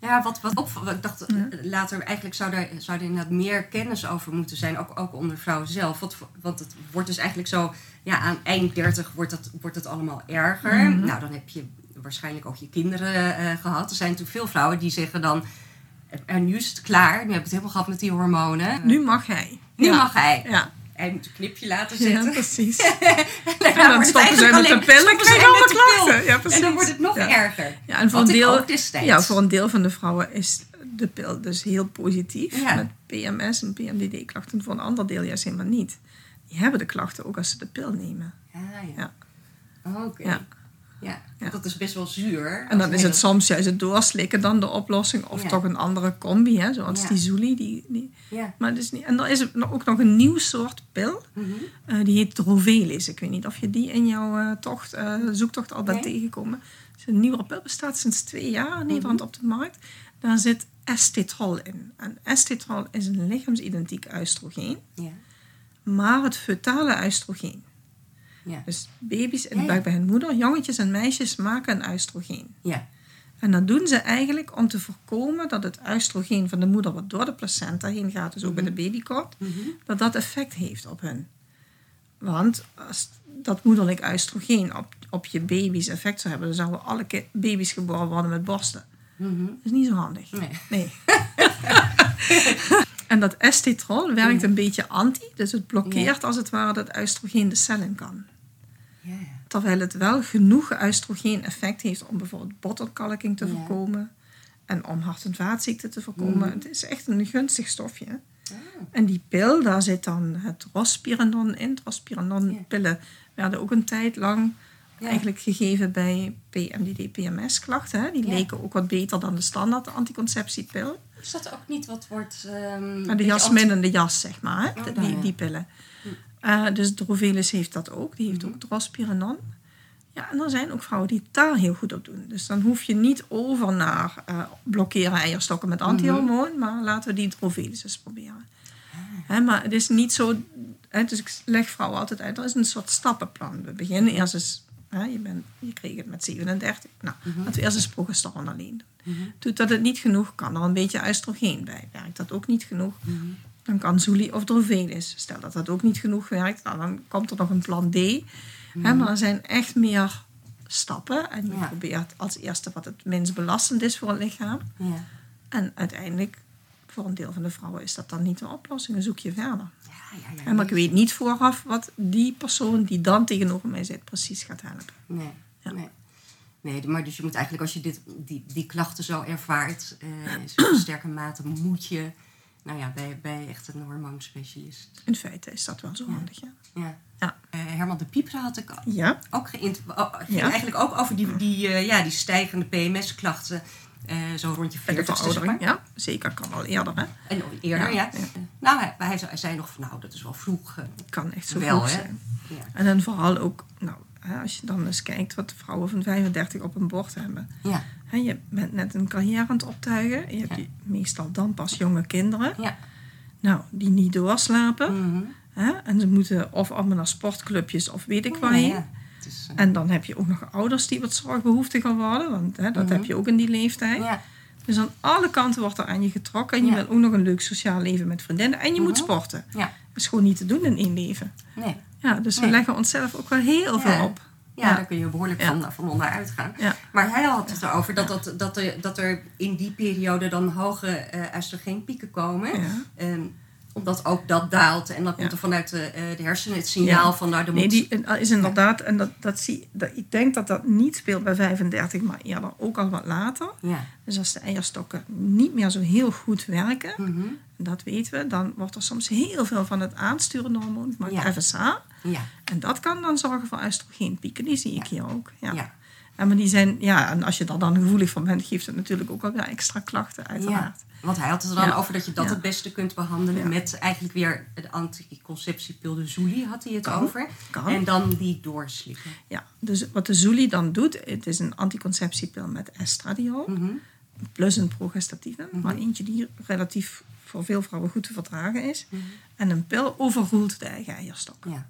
Ja, wat, wat op, ik dacht eh, later, eigenlijk zou er, zou er inderdaad meer kennis over moeten zijn, ook, ook onder vrouwen zelf. Want, want het wordt dus eigenlijk zo, ja, aan eind 30 wordt, dat, wordt het allemaal erger. Mhm. Nou, dan heb je waarschijnlijk ook je kinderen eh, gehad. Er zijn natuurlijk veel vrouwen die zeggen dan, en nu is het klaar, nu heb ik het helemaal gehad met die hormonen. Nu mag hij. Nu Ja. mag hij. Ja, Hij moet een knipje laten ja zetten. precies. en dan stoppen ze met de pillen, krijg je alle klachten. Ja, precies. En dan wordt het nog Ja. erger. Ja, en voor een, deel, ja, voor een deel van de vrouwen is de pil dus heel positief. Ja. Met PMS en PMDD-klachten. Voor een ander deel juist helemaal niet. Die hebben de klachten ook als ze de pil nemen. Ja, ja. Ja. Oké. Ja. Ja. Ja. dat is best wel zuur. En dan is het soms juist het doorslikken dan de oplossing. Of Ja. toch een andere combi, hè, zoals Ja. die Zuli. Die, maar niet, en er is er ook nog een nieuw soort pil. Mhm. Eh, die heet Drovelis. Ik weet niet of je die in jouw eh, tocht, eh, zoektocht al bent Nee. tegengekomen. Het is een nieuwe pil, bestaat sinds twee jaar in Mhm. Nederland op de markt. Daar zit estetrol in. En estetrol is een lichaamsidentiek oestrogeen, Ja. maar het fetale oestrogeen. Ja. Dus baby's in de buik bij hun moeder, jongetjes en meisjes maken een oestrogeen. Ja. En dat doen ze eigenlijk om te voorkomen dat het oestrogeen van de moeder wat door de placenta heen gaat, dus ook bij de babykot, Mhm. dat dat effect heeft op hun. Want als dat moederlijk oestrogeen op, op je baby's effect zou hebben, dan zouden alle baby's geboren worden met borsten. Mhm. Dat is niet zo handig. Nee. Nee. en dat estetrol werkt een beetje anti, dus het blokkeert als het ware dat oestrogeen de cel in kan. Ja. ja. Terwijl het wel genoeg oestrogeen effect heeft om bijvoorbeeld bottelkalking te voorkomen. En om hart- en vaatziekten te voorkomen. Mhm. Het is echt een gunstig stofje. Ah. En die pil, daar zit dan het rospiridon in. Het rospiridon-pillen werden ook een tijd lang Eigenlijk gegeven bij PMDD, PMS-klachten. hè. Die leken ook wat beter dan de standaard anticonceptiepil. Is dat ook niet wat wordt... ehm, beetje de jasminnende jas, zeg maar. Hè? Oh, De- ja, die, die pillen. Eh, dus Drovelis heeft dat ook. Die heeft ook drospiranon. Ja, en er zijn ook vrouwen die het daar heel goed op doen. Dus dan hoef je niet over naar eh, blokkeren eierstokken met antihormoon. Maar laten we die Drovelis eens proberen. Hè, maar het is niet zo... Hè, dus ik leg vrouwen altijd uit. Er is een soort stappenplan. We beginnen eerst eens... Hè, je, bent, je kreeg het met 37. Nou, laten we eerst eens progesteron alleen doen. Doet dat het niet genoeg, kan er een beetje oestrogeen bij. Werkt dat ook niet genoeg, dan kan Zuli of Drovelis. Stel dat dat ook niet genoeg werkt, nou, dan komt er nog een plan D. Hè, maar er zijn echt meer stappen. En je Ja. probeert als eerste wat het minst belastend is voor het lichaam. Ja. En uiteindelijk, voor een deel van de vrouwen, is dat dan niet de oplossing. Dan zoek je verder. Ja, ja, ja. En maar ik weet niet vooraf wat die persoon die dan tegenover mij zit precies gaat helpen. Nee, nee. Nee, maar dus je moet eigenlijk, als je dit, die, die klachten zo ervaart, eh, in zo'n sterke mate, moet je nou ja, bij, bij echt een hormoonspecialist. In feite is dat wel zo handig, ja. Ja. Ja. Eh, Herman de Pieper had ik Ja, ook geïnt- oh, Ja. eigenlijk ook over die, die, eh, ja, die stijgende PMS-klachten. eh, zo rond je bij de 40 veroudering. Ja, zeker kan al eerder, hè. En eerder, ja. Ja, ja. Nou, hij, hij, zei- nog van, nou, dat is wel vroeg. kan echt zo Wel, vroeg hè? zijn. Ja. En dan vooral ook, nou, als je dan eens kijkt wat vrouwen van 35 op een bord hebben. Ja, Hè, je bent net een carrière aan het optuigen. Je hebt Ja. meestal dan pas jonge kinderen. ja. Nou, die niet doorslapen. Mhm. Hè, en ze moeten of allemaal naar sportclubjes of weet ik waarheen. ja. Eh, En dan heb je ook nog ouders die wat zorgbehoeftiger worden. Want hè, dat heb je ook in die leeftijd. ja. Dus aan alle kanten wordt er aan je getrokken. En je wil ook nog een leuk sociaal leven met vriendinnen. En je moet sporten. ja. Dat is gewoon niet te doen in één leven. Nee. Ja, dus we leggen onszelf ook wel heel veel op. Ja, daar kun je behoorlijk van, van onderuit gaan. Maar hij had het erover dat, dat, dat, er, dat er in die periode dan hoge eh oestrogeenpieken komen. Ehm, omdat ook dat daalt. En dan komt er vanuit de, eh, de hersenen het signaal van... Nou, er Nee, die is inderdaad, en dat, dat zie dat, ik denk dat dat niet speelt bij 35, maar eerder ook al wat later. Dus als de eierstokken niet meer zo heel goed werken, Mhm. Dat weten we, dan wordt er soms heel veel van het aansturende hormoon, maar Ja. FSH. Ja. En dat kan dan zorgen voor oestrogeenpieken, die zie ik hier ook. Ja. Ja. En, maar die zijn, ja, en als je daar dan gevoelig voor bent, geeft het natuurlijk ook alweer extra klachten, uiteraard. Want hij had het er dan over dat je dat het beste kunt behandelen... Met eigenlijk weer de anticonceptiepil, de Zuli had hij het Kan. over. Kan. En dan die doorslikken. Ja, dus wat de Zuli dan doet, het is een anticonceptiepil met estradiol. Mhm. plus een progestatieve, maar eentje die relatief voor veel vrouwen goed te verdragen is. En een pil overroelt de eigen eierstok. Ja.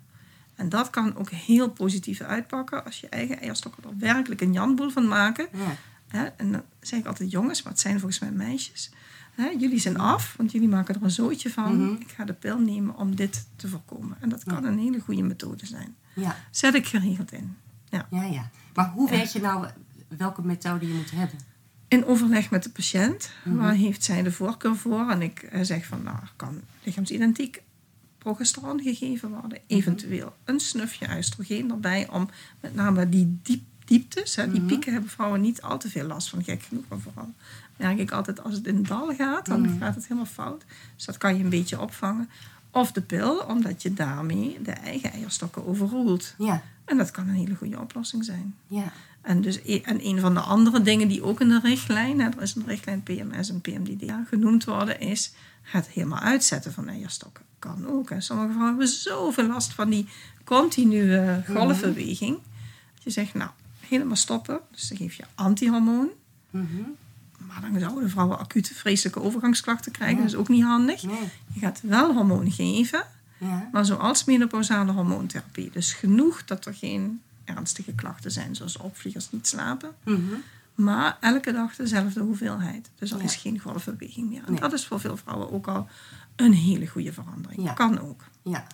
En dat kan ook heel positief uitpakken als je eigen eierstokken er werkelijk een janboel van maken. Ja. Hè? En dan zeg ik altijd jongens, maar het zijn volgens mij meisjes. Hè? Jullie zijn af, want jullie maken er een zootje van. Ik ga de pil nemen om dit te voorkomen. En dat kan een hele goede methode zijn. Ja. Zet ik geregeld in. Ja. ja, ja. Maar hoe weet je nou welke methode je moet hebben? In overleg met de patiënt, waar heeft zij de voorkeur voor? En ik eh, zeg van, nou, kan lichaamsidentiek progesteron gegeven worden. Eventueel een snufje oestrogeen erbij, om met name die diep, dieptes, hè, die pieken hebben vrouwen niet al te veel last van, gek genoeg. Maar vooral merk ik altijd, als het in dal gaat, dan gaat het helemaal fout. Dus dat kan je een beetje opvangen. Of de pil, omdat je daarmee de eigen eierstokken overroelt. Ja. En dat kan een hele goede oplossing zijn. Ja. En, dus, e- en een van de andere dingen die ook in de richtlijn, er is een richtlijn PMS en PMDD genoemd worden, is het helemaal uitzetten van eierstokken. Kan ook. Hè. Sommige vrouwen hebben zoveel last van die continue golfbeweging. Dat je zegt, nou, helemaal stoppen. Dus dan geef je antihormoon. Mhm. Maar dan zouden vrouwen acute vreselijke overgangsklachten krijgen. Dat is ook niet handig. Nee. Je gaat wel hormoon geven. Ja. Maar zoals menopausale hormoontherapie. Dus genoeg dat er geen ernstige klachten zijn, zoals opvliegers niet slapen. Mhm. Maar elke dag dezelfde hoeveelheid. Dus er Ja. is geen golfbeweging meer. En Nee. dat is voor veel vrouwen ook al een hele goede verandering. Ja. Kan ook. Ja.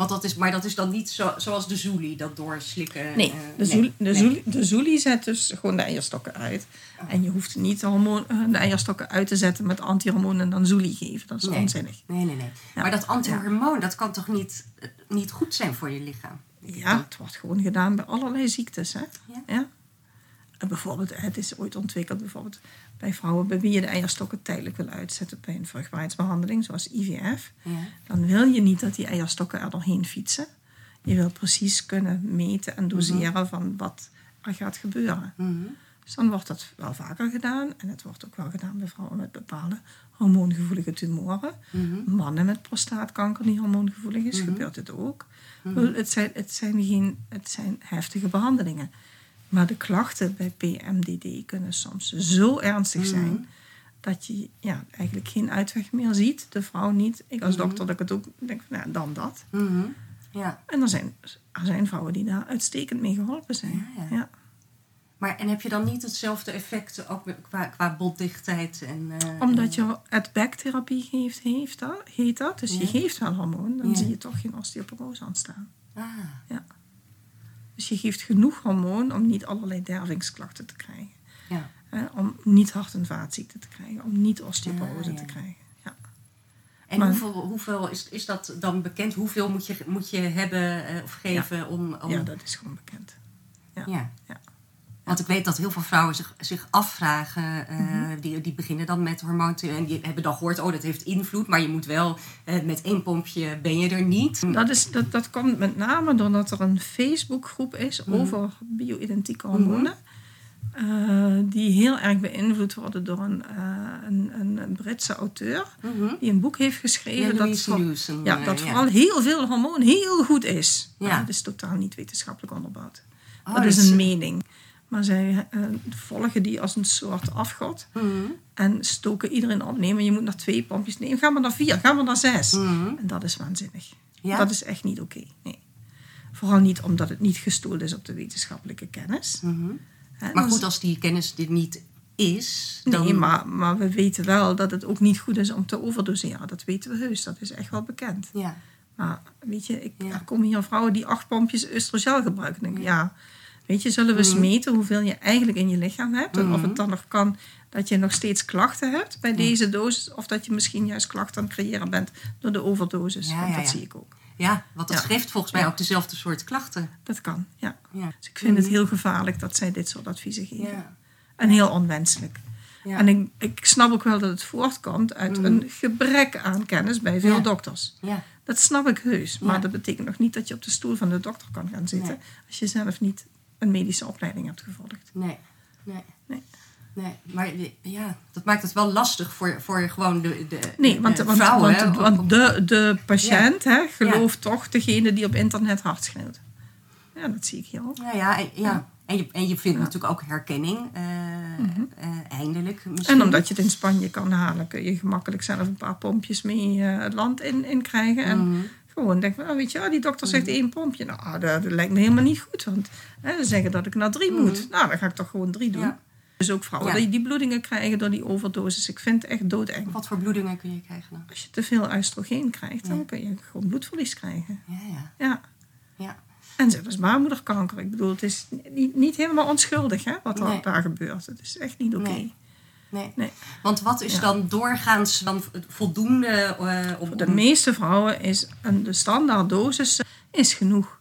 Ja. Want dat is, maar dat is dan niet zo, zoals de Zuli, dat doorslikken. Nee, eh, de, zoel, de, zoelie zet dus gewoon de eierstokken uit. En je hoeft niet de, hormoon, eh, de eierstokken uit te zetten met antihormoon en dan zoelie geven. Dat is Nee. onzinnig. Nee, nee, nee. Ja. Maar dat antihormoon, dat kan toch niet, eh, niet goed zijn voor je lichaam? Ja, het wordt gewoon gedaan bij allerlei ziektes. Hè? Ja. En bijvoorbeeld, het is ooit ontwikkeld bijvoorbeeld bij vrouwen bij wie je de eierstokken tijdelijk wil uitzetten bij een vruchtbaarheidsbehandeling, zoals IVF. Ja. Dan wil je niet dat die eierstokken er doorheen fietsen. je wil precies kunnen meten en doseren van wat er gaat gebeuren. Dus dan wordt dat wel vaker gedaan. En het wordt ook wel gedaan bij vrouwen met bepaalde hormoongevoelige tumoren. Mannen met prostaatkanker die hormoongevoelig is, gebeurt het ook. Het, zijn, het, zijn geen, het zijn heftige behandelingen. Maar de klachten bij PMDD kunnen soms zo ernstig zijn... dat je ja, eigenlijk geen uitweg meer ziet. De vrouw niet. Ik als dokter dat ik het ook denk, van, nou, dan dat. Mhm. Ja. En er zijn, er zijn vrouwen die daar uitstekend mee geholpen zijn. Ja, ja. Ja. Maar en heb je dan niet hetzelfde effect ook qua, qua botdichtheid? En, eh, Omdat je het backtherapie geeft, heeft dat, heet dat. Dus je Ja. geeft wel hormoon, dan Ja. zie je toch geen osteoporose ontstaan. Ah, Ja. Dus je geeft genoeg hormoon om niet allerlei dervingsklachten te krijgen. ja. Hè, om niet hart- en vaatziekten te krijgen, om niet osteoporose Ja, ja. te krijgen. Ja. En Maar- hoeveel, hoeveel is, is dat dan bekend? Hoeveel moet je, moet je hebben eh, of geven om... om ja, dat is gewoon bekend. Ja. Ja. Want ik weet dat heel veel vrouwen zich, zich afvragen. eh, Mhm. die, die beginnen dan met hormoontherapie. En die hebben dan gehoord, oh, dat heeft invloed. Maar je moet wel, eh, met één pompje ben je er niet. Dat, is, dat, dat komt met name doordat er een Facebookgroep is Mhm. over bio-identieke hormonen. eh, die heel erg beïnvloed worden door een, een, een, Britse auteur. Die een boek heeft geschreven. Ja, dat, voor- ja, dat ja. vooral heel veel hormoon heel goed is. Maar Ja. dat is totaal niet wetenschappelijk onderbouwd. Oh, dat is dus- een mening. Maar zij eh, volgen die als een soort afgod. Mhm. En stoken iedereen op. Nee, maar je moet nog twee pompjes nemen. Ga maar naar vier, ga maar naar zes. Mhm. En dat is waanzinnig. Ja? Dat is echt niet oké. Nee. Vooral niet omdat het niet gestoeld is op de wetenschappelijke kennis. Mhm. Maar dus- goed, als die kennis dit niet is, dan... Nee, maar, maar we weten wel dat het ook niet goed is om te overdoseren. Dat weten we heus. Dat is echt wel bekend. Ja. Maar weet je, ik, Ja. er komen hier vrouwen die acht pompjes oestrogel gebruiken. Denk ja, weet je, zullen we eens meten hoeveel je eigenlijk in je lichaam hebt? En of het dan nog kan dat je nog steeds klachten hebt bij deze dosis. Of dat je misschien juist klachten aan het creëren bent door de overdosis. Ja, Want dat ja. zie ik ook. Ja, want dat geeft volgens mij ook dezelfde soort klachten. Dat kan, ja. Dus ik vind het heel gevaarlijk dat zij dit soort adviezen geven. En heel onwenselijk. En ik, ik snap ook wel dat het voortkomt uit een gebrek aan kennis bij veel dokters. Ja. Dat snap ik heus. Maar dat betekent nog niet dat je op de stoel van de dokter kan gaan zitten. Nee. Als je zelf niet een medische opleiding hebt gevolgd. Nee. Nee. Nee. Nee, maar ja, dat maakt het wel lastig voor, voor gewoon de, de, Nee, want, de want, vrouwen. want, de, de patiënt hè, gelooft toch degene die op internet hard schreeuwt. Ja, dat zie ik hier ook. Ja, ja, en, ja. En, je, en je vindt natuurlijk ook herkenning, eh, eh, eindelijk misschien. Mhm. En omdat je het in Spanje kan halen, kun je gemakkelijk zelf een paar pompjes mee eh, het land in, in krijgen. En Mhm. Gewoon denk van, oh, weet je, wel, die dokter zegt één pompje. Nou, ah, dat, dat lijkt me helemaal niet goed. Want hè, ze zeggen dat ik naar drie moet. Nou, dan ga ik toch gewoon drie doen. Mhm. Ja. Dus ook vrouwen die, die bloedingen krijgen door die overdosis. Ik vind het echt doodeng. Wat voor bloedingen kun je krijgen dan? Als je te veel oestrogeen krijgt, dan kun je gewoon bloedverlies krijgen. Ja, ja. Ja. ja. En zelfs baarmoederkanker. Ik bedoel, het is niet, niet helemaal onschuldig hè, wat er Nee. daar gebeurt. Het is echt niet oké. Nee. Nee. Nee. Want wat is Ja. dan doorgaans dan voldoende eh, om, Voor de meeste vrouwen is een, de standaard dosis is genoeg.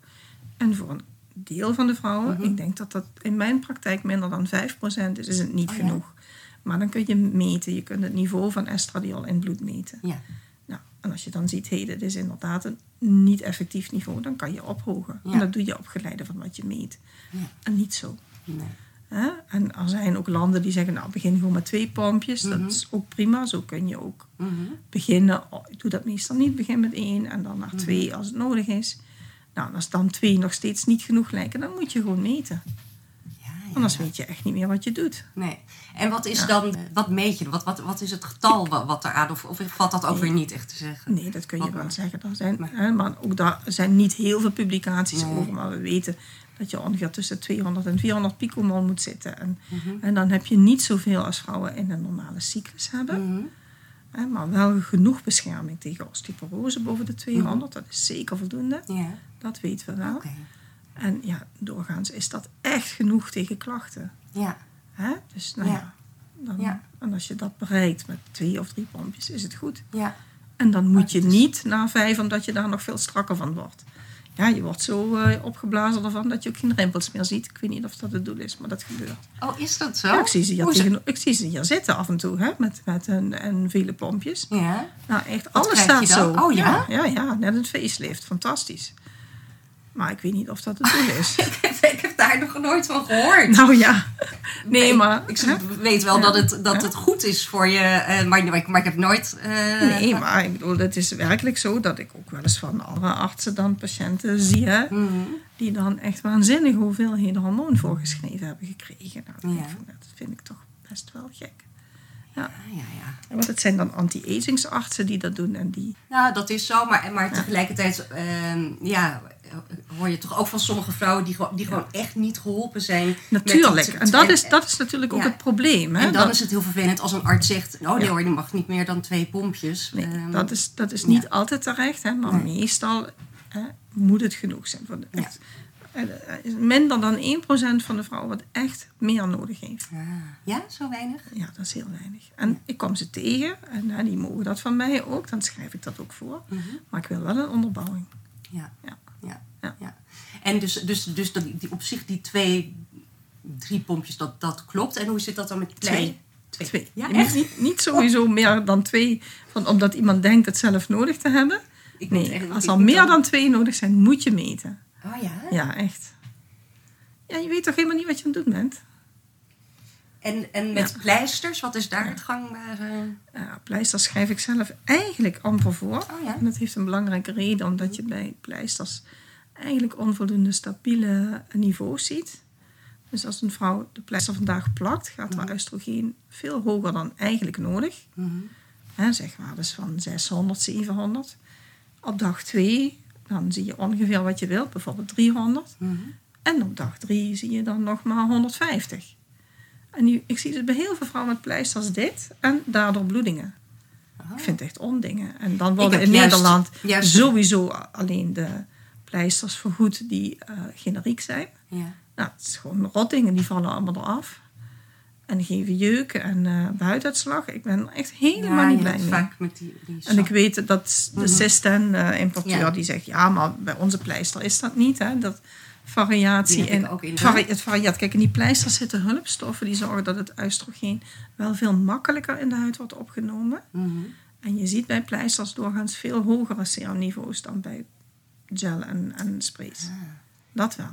En voor een deel van de vrouwen, Mhm. ik denk dat dat in mijn praktijk minder dan 5% is, is het niet Oh ja? genoeg. Maar dan kun je meten, je kunt het niveau van estradiol in bloed meten. Ja. Nou, en als je dan ziet, hey, dit is inderdaad een niet effectief niveau, dan kan je ophogen. Ja. En dat doe je op geleide van wat je meet. Ja. En niet zo. Nee. Hè? En er zijn ook landen die zeggen, nou begin gewoon met twee pompjes. Mhm. Dat is ook prima, zo kun je ook Mhm. beginnen. Ik doe dat meestal niet, begin met één en dan Mhm. naar twee als het nodig is. Nou, als dan twee nog steeds niet genoeg lijken, dan moet je gewoon meten. Ja, ja. Anders weet je echt niet meer wat je doet. Nee. En wat is Ja. dan, wat meet je? Wat, wat, wat is het getal wat, wat eraan? Of, of valt dat ook weer niet echt te zeggen? Nee, dat kun je Wat wel maar. zeggen. Er zijn, Maar- hè, maar ook daar zijn niet heel veel publicaties Nee. over. Maar we weten dat je ongeveer tussen 200 en 400 picomol moet zitten. En, Mhm. en dan heb je niet zoveel als vrouwen in een normale cyclus hebben. Mhm. Maar wel genoeg bescherming tegen osteoporose boven de 200. Dat is zeker voldoende. Dat weten we wel. En ja, doorgaans is dat echt genoeg tegen klachten. Ja, Hè? Dus nou ja. Ja. dan, Ja. En als je dat bereikt met twee of drie pompjes, is het goed. ja. En dan moet je niet na vijf, omdat je daar nog veel strakker van wordt. Ja, je wordt zo eh, opgeblazen ervan dat je ook geen rimpels meer ziet. Ik weet niet of dat het doel is, maar dat gebeurt. Oh, is dat zo? Ja, ik, zie ze hier tegen, ik zie ze hier zitten af en toe, hè, met, met een, en vele pompjes. het? Ja. Nou, echt, Wat alles staat zo. Oh, ja? ja? Ja, net een facelift. Fantastisch. Maar ik weet niet of dat het doel is. ik heb daar nog nooit van gehoord. nou ja, nee, maar... Ik weet wel dat, het, dat het goed is voor je, eh, maar, maar, ik- maar ik heb nooit... eh, Nee, maar ik bedoel, het is werkelijk zo dat ik ook wel eens van andere artsen dan patiënten zie, hè, mhm. die dan echt waanzinnige hoeveelheden hormoon voorgeschreven hebben gekregen. Nou, Ja. dat vind ik toch best wel gek. Ja, ja, ja. Want het zijn dan anti-agingsartsen die dat doen en die... Nou, dat is zo, maar, maar tegelijkertijd ehm, ja, hoor je toch ook van sommige vrouwen die, gewoon- die gewoon echt niet geholpen zijn. Natuurlijk, en dat is, dat is natuurlijk ook het probleem. Hè? En dan dat, is het heel vervelend als een arts zegt: Oh nee hoor, je mag niet meer dan twee pompjes. nee, Ehm, dat is, dat is niet altijd terecht, hè, maar Nee. meestal hè, moet het genoeg zijn. Voor de, echt, eh, eh, minder dan 1% van de vrouwen wat echt meer nodig heeft. ah, ja, zo weinig? Ja, dat is heel weinig. En ik kom ze tegen en die mogen dat van mij ook. Dan schrijf ik dat ook voor. Mhm. Maar ik wil wel een onderbouwing. Ja. Ja. Ja. En dus, dus, dus dat, die, op zich die twee, drie pompjes, dat, dat klopt. En hoe zit dat dan met Twee. Twee. Twee. Ja, Je echt? Niet, niet sowieso meer dan twee, van, omdat iemand denkt het zelf nodig te hebben. Ik Nee, echt- als er moet meer dan twee nodig zijn, moet je meten. Oh ja? Ja, echt. Ja, je weet toch helemaal niet wat je aan het doen bent? En, en met pleisters, wat is daar het gangbare? Ja, pleisters schrijf ik zelf eigenlijk amper voor. Oh ja? En dat heeft een belangrijke reden, omdat je bij pleisters eigenlijk onvoldoende stabiele niveaus ziet. Dus als een vrouw de pleister vandaag plakt, gaat haar oestrogeen veel hoger dan eigenlijk nodig. Mhm. Zeg maar, dus van 600, 700. Op dag 2, dan zie je ongeveer wat je wilt, bijvoorbeeld 300. Mhm. En op dag 3 zie je dan nog maar 150. En nu, ik zie dus bij heel veel vrouwen met pleisters dit en daardoor bloedingen. Ik vind het echt ondingen. En dan worden in juist- Nederland juist- sowieso alleen de pleisters vergoed die eh, generiek zijn. Ja. Nou, het is gewoon rottingen, die vallen allemaal eraf. En geven jeuk en huiduitslag. Ik ben echt helemaal Ja, niet blij mee. vaak met die, die En ik weet dat de Mhm. System-importeur Ja. die zegt... ja, maar bij onze pleister is dat niet. Hè? Dat variatie in, ook in, vari- het varieert. Kijk, in die pleisters zitten hulpstoffen... die zorgen dat het oestrogeen wel veel makkelijker in de huid wordt opgenomen. Mhm. En je ziet bij pleisters doorgaans veel hogere serumniveaus... dan bij gel en, en sprays. Dat wel.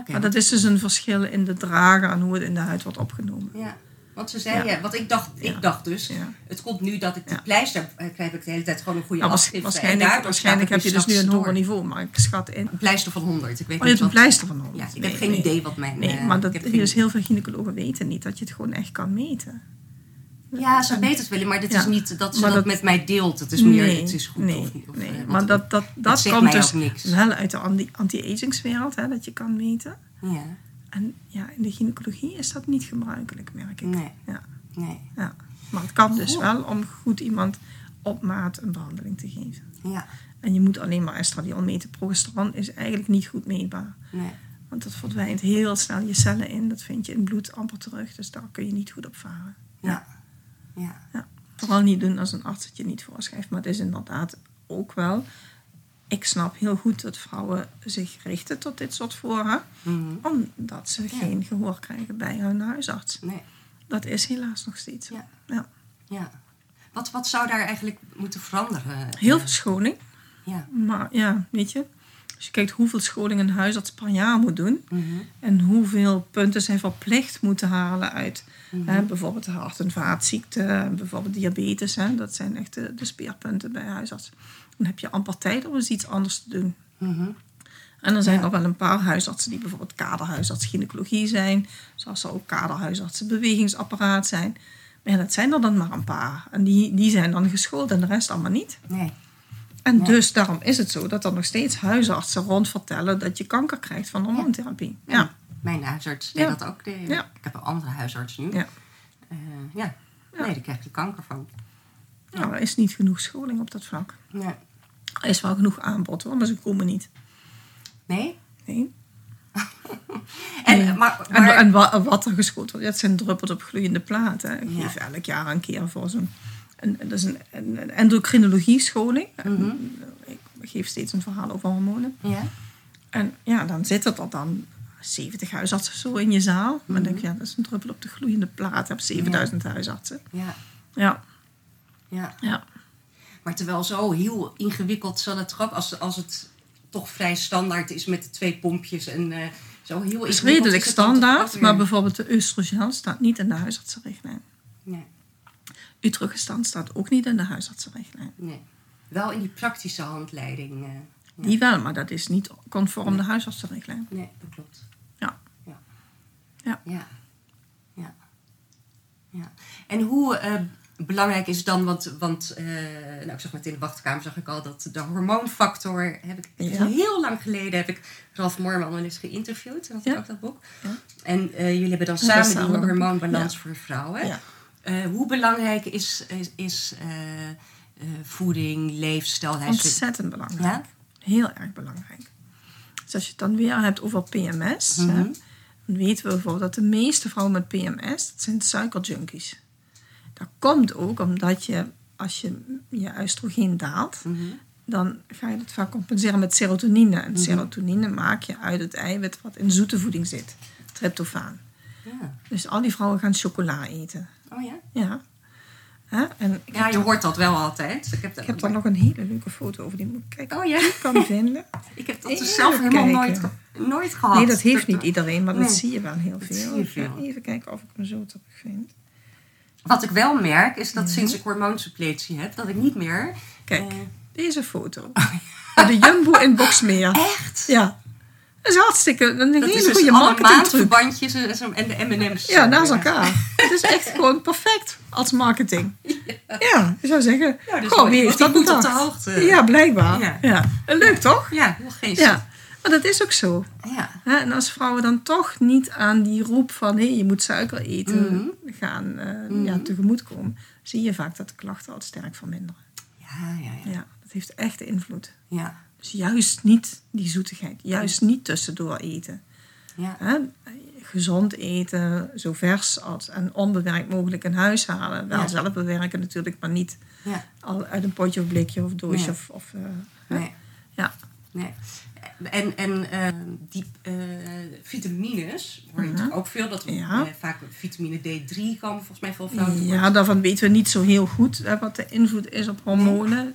Oké. Maar dat is dus een verschil in de dragen... en hoe het in de huid wordt opgenomen. Ja, want ze zei, Ja. want ik dacht, Ja. ik dacht dus, Ja. het komt nu dat ik die Ja. pleister eh, krijg ik de hele tijd gewoon een goede Nou, afschrift. waarschijnlijk en daardoor waarschijnlijk staat heb je dus nu een hoger niveau, maar ik schat in. Een pleister van 100. Ik weet Oh, je niet hebt een wat- pleister van nodig. Ja, ik Nee, heb geen nee. idee wat mijn... Nee, eh, maar ik dat, dus heel veel gynaecologen weten niet dat je het gewoon echt kan meten. Ja, ze weten het wel, maar dit Ja. is niet dat ze dat, dat- met mij deelt. Het is meer, nee, het is goed nee, of niet. Of, nee. eh, maar dat, dat, dat komt dus niks. wel uit de anti- anti-agingswereld, hè, dat je kan meten. Ja, En ja, in de gynaecologie is dat niet gebruikelijk, merk ik. nee, Ja, nee. ja. Maar het kan dus Goh. wel om goed iemand op maat een behandeling te geven. Ja, En je moet alleen maar estradiol meten. Progesteron is eigenlijk niet goed meetbaar. nee. Want dat verdwijnt heel snel je cellen in. Dat vind je in bloed amper terug. Dus daar kun je niet goed op varen. Ja, ja. Ja. Vooral niet doen als een arts het je niet voorschrijft. Maar het is inderdaad ook wel... Ik snap heel goed dat vrouwen zich richten tot dit soort voorraad. Mhm. Omdat ze geen gehoor krijgen bij hun huisarts. Nee, Dat is helaas nog steeds. Ja. Ja. ja. Wat, wat zou daar eigenlijk moeten veranderen? Heel veel scholing. Ja. Maar ja, weet je... Als je kijkt hoeveel scholing een huisarts per jaar moet doen... Mhm. En hoeveel punten zij verplicht moeten halen uit hè, bijvoorbeeld hart- en vaatziekten, bijvoorbeeld diabetes. Hè, dat zijn echt de, de speerpunten bij huisarts. Dan heb je amper tijd om eens iets anders te doen. Mhm. En er zijn nog wel een paar huisartsen die bijvoorbeeld kaderhuisarts gynaecologie zijn. Zoals er ook kaderhuisartsen bewegingsapparaat zijn. Maar ja, dat zijn er dan maar een paar. En die, die zijn dan geschoold en de rest allemaal niet. Nee. En Ja. dus daarom is het zo dat er nog steeds huisartsen rond vertellen dat je kanker krijgt van hormoontherapie. Ja. Mijn huisarts deed Ja. dat ook. De, Ja. Ik heb een andere huisarts nu. Ja. Eh, ja. Ja. Nee, daar krijg je kanker van. Nou, er is niet genoeg scholing op dat vlak. Nee. Er is wel genoeg aanbod hoor, maar ze komen niet. Nee? Nee. En, Nee. maar, maar, en wa- wat er geschoold wordt, ja, het zijn druppels op gloeiende platen. Ik Ja. geef elk jaar een keer voor zo'n... Een, dat is een, een, een endocrinologie scholing. Mhm. Ik geef steeds een verhaal over hormonen. ja? En ja, dan zitten er dan 70 huisartsen zo in je zaal. Maar dan denk je, ja, dat is een druppel op de gloeiende plaat. Je hebt 7000 huisartsen. Ja. Ja, Ja. ja. Maar terwijl zo heel ingewikkeld zal het ook, als, als het toch vrij standaard is met de twee pompjes en eh, zo heel Het is redelijk standaard, maar bijvoorbeeld de oestrogel staat niet in de huisartsenrichtlijn. Nee, Utrogestan staat ook niet in de huisartsenrichtlijn. nee. Wel in die praktische handleiding. ja. Die wel, maar dat is niet conform de huisartsenrichtlijn. Nee, dat klopt. Ja. Ja. Ja. Ja. Ja. ja. En hoe eh, belangrijk is het dan, want, want eh, nou, ik zag net in de wachtkamer zag ik al dat de hormoonfactor, heb ik Ja. heel lang geleden heb ik Ralf Moorman wel eens geïnterviewd, en dat ook dat boek. En jullie hebben dan samen samen die hormoonbalans voor vrouwen. Ja. Eh, hoe belangrijk is, is, is eh, voeding, leefstijl? Ontzettend belangrijk. Ja? Heel erg belangrijk. Dus als je het dan weer hebt over PMS, hè, Mhm. dan weten we bijvoorbeeld dat de meeste vrouwen met PMS, dat zijn suikerjunkies. Dat komt ook omdat je, als je je oestrogeen daalt, Mhm. dan ga je het vaak compenseren met serotonine. Mhm. En serotonine maak je uit het eiwit wat in zoete voeding zit, tryptofaan. Ja. Dus al die vrouwen gaan chocola eten. Oh ja? Ja. En Ja, je hoort dat wel altijd. Ik heb, ik heb daar nog een hele leuke foto over, die moet ik kijken Oh ja? ik kan vinden. Ik heb dat Even dus zelf helemaal nooit, nooit gehad. Nee, dat heeft niet iedereen, maar dat zie je wel heel veel. zie je Ik ga veel. Even kijken of ik hem zo terug vind. Wat ik wel merk, is dat sinds ik hormoonsuppletie heb, dat ik niet meer... Kijk, eh, deze foto. Bij de Jumbo in Boxmeer. echt? Ja. Dat is hartstikke een Dat is hele dus goede marketingtruc. maandverbandjes en de M&M's. Ja, naast elkaar. Het is echt gewoon perfect als marketing. Ja, ik zou zeggen. Ja, dus goh, wie heeft dat goed op de hoogte- Ja, blijkbaar. Ja. Ja. Leuk toch? Ja, heel geestig. Ja, maar dat is ook zo. Ja. En als vrouwen dan toch niet aan die roep van hé, je moet suiker eten gaan eh, ja, tegemoetkomen, zie je vaak dat de klachten al sterk verminderen. Ja, ja, ja. Ja, dat heeft echt invloed. Ja, Dus juist niet die zoetigheid, juist niet tussendoor eten. ja. Hè? Gezond eten, zo vers als en onbewerkt mogelijk in huis halen. Wel Ja. zelf bewerken natuurlijk, maar niet ja. al uit een potje of blikje of doosje. Nee. Of, of, eh? Nee, Ja. nee. En, en eh, die eh, vitamines, hoor je natuurlijk ook veel. Dat we. Ja. vaak vitamine D3 komen volgens mij veel vrouwen ja, daarvan weten we niet zo heel goed hè, wat de invloed is op hormonen.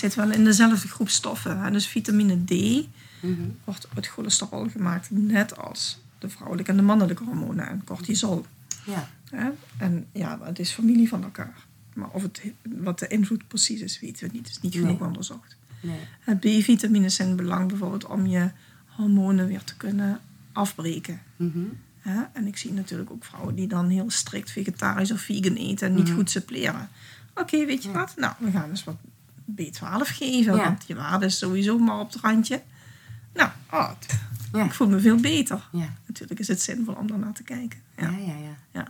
Het zit wel in dezelfde groep stoffen. Hè? Dus vitamine D Mhm. wordt uit cholesterol gemaakt, net als de vrouwelijke en de mannelijke hormonen en cortisol. Ja, Hè? En ja, het is familie van elkaar. Maar of het, wat de invloed precies is, weten we niet. Het is niet genoeg Nee. onderzocht. nee. Het B-vitamines zijn belang bijvoorbeeld om je hormonen weer te kunnen afbreken. Mhm. Hè? En ik zie natuurlijk ook vrouwen die dan heel strikt vegetarisch of vegan eten en niet Mhm. goed suppleren. Oké, weet je wat? Nou, we gaan eens wat B12 geven, Ja. want je waarde is sowieso maar op het randje. Nou, oh, Ja. ik voel me veel beter. Ja. Natuurlijk is het zinvol om daarnaar te kijken. Ja, ja, ja. Ja.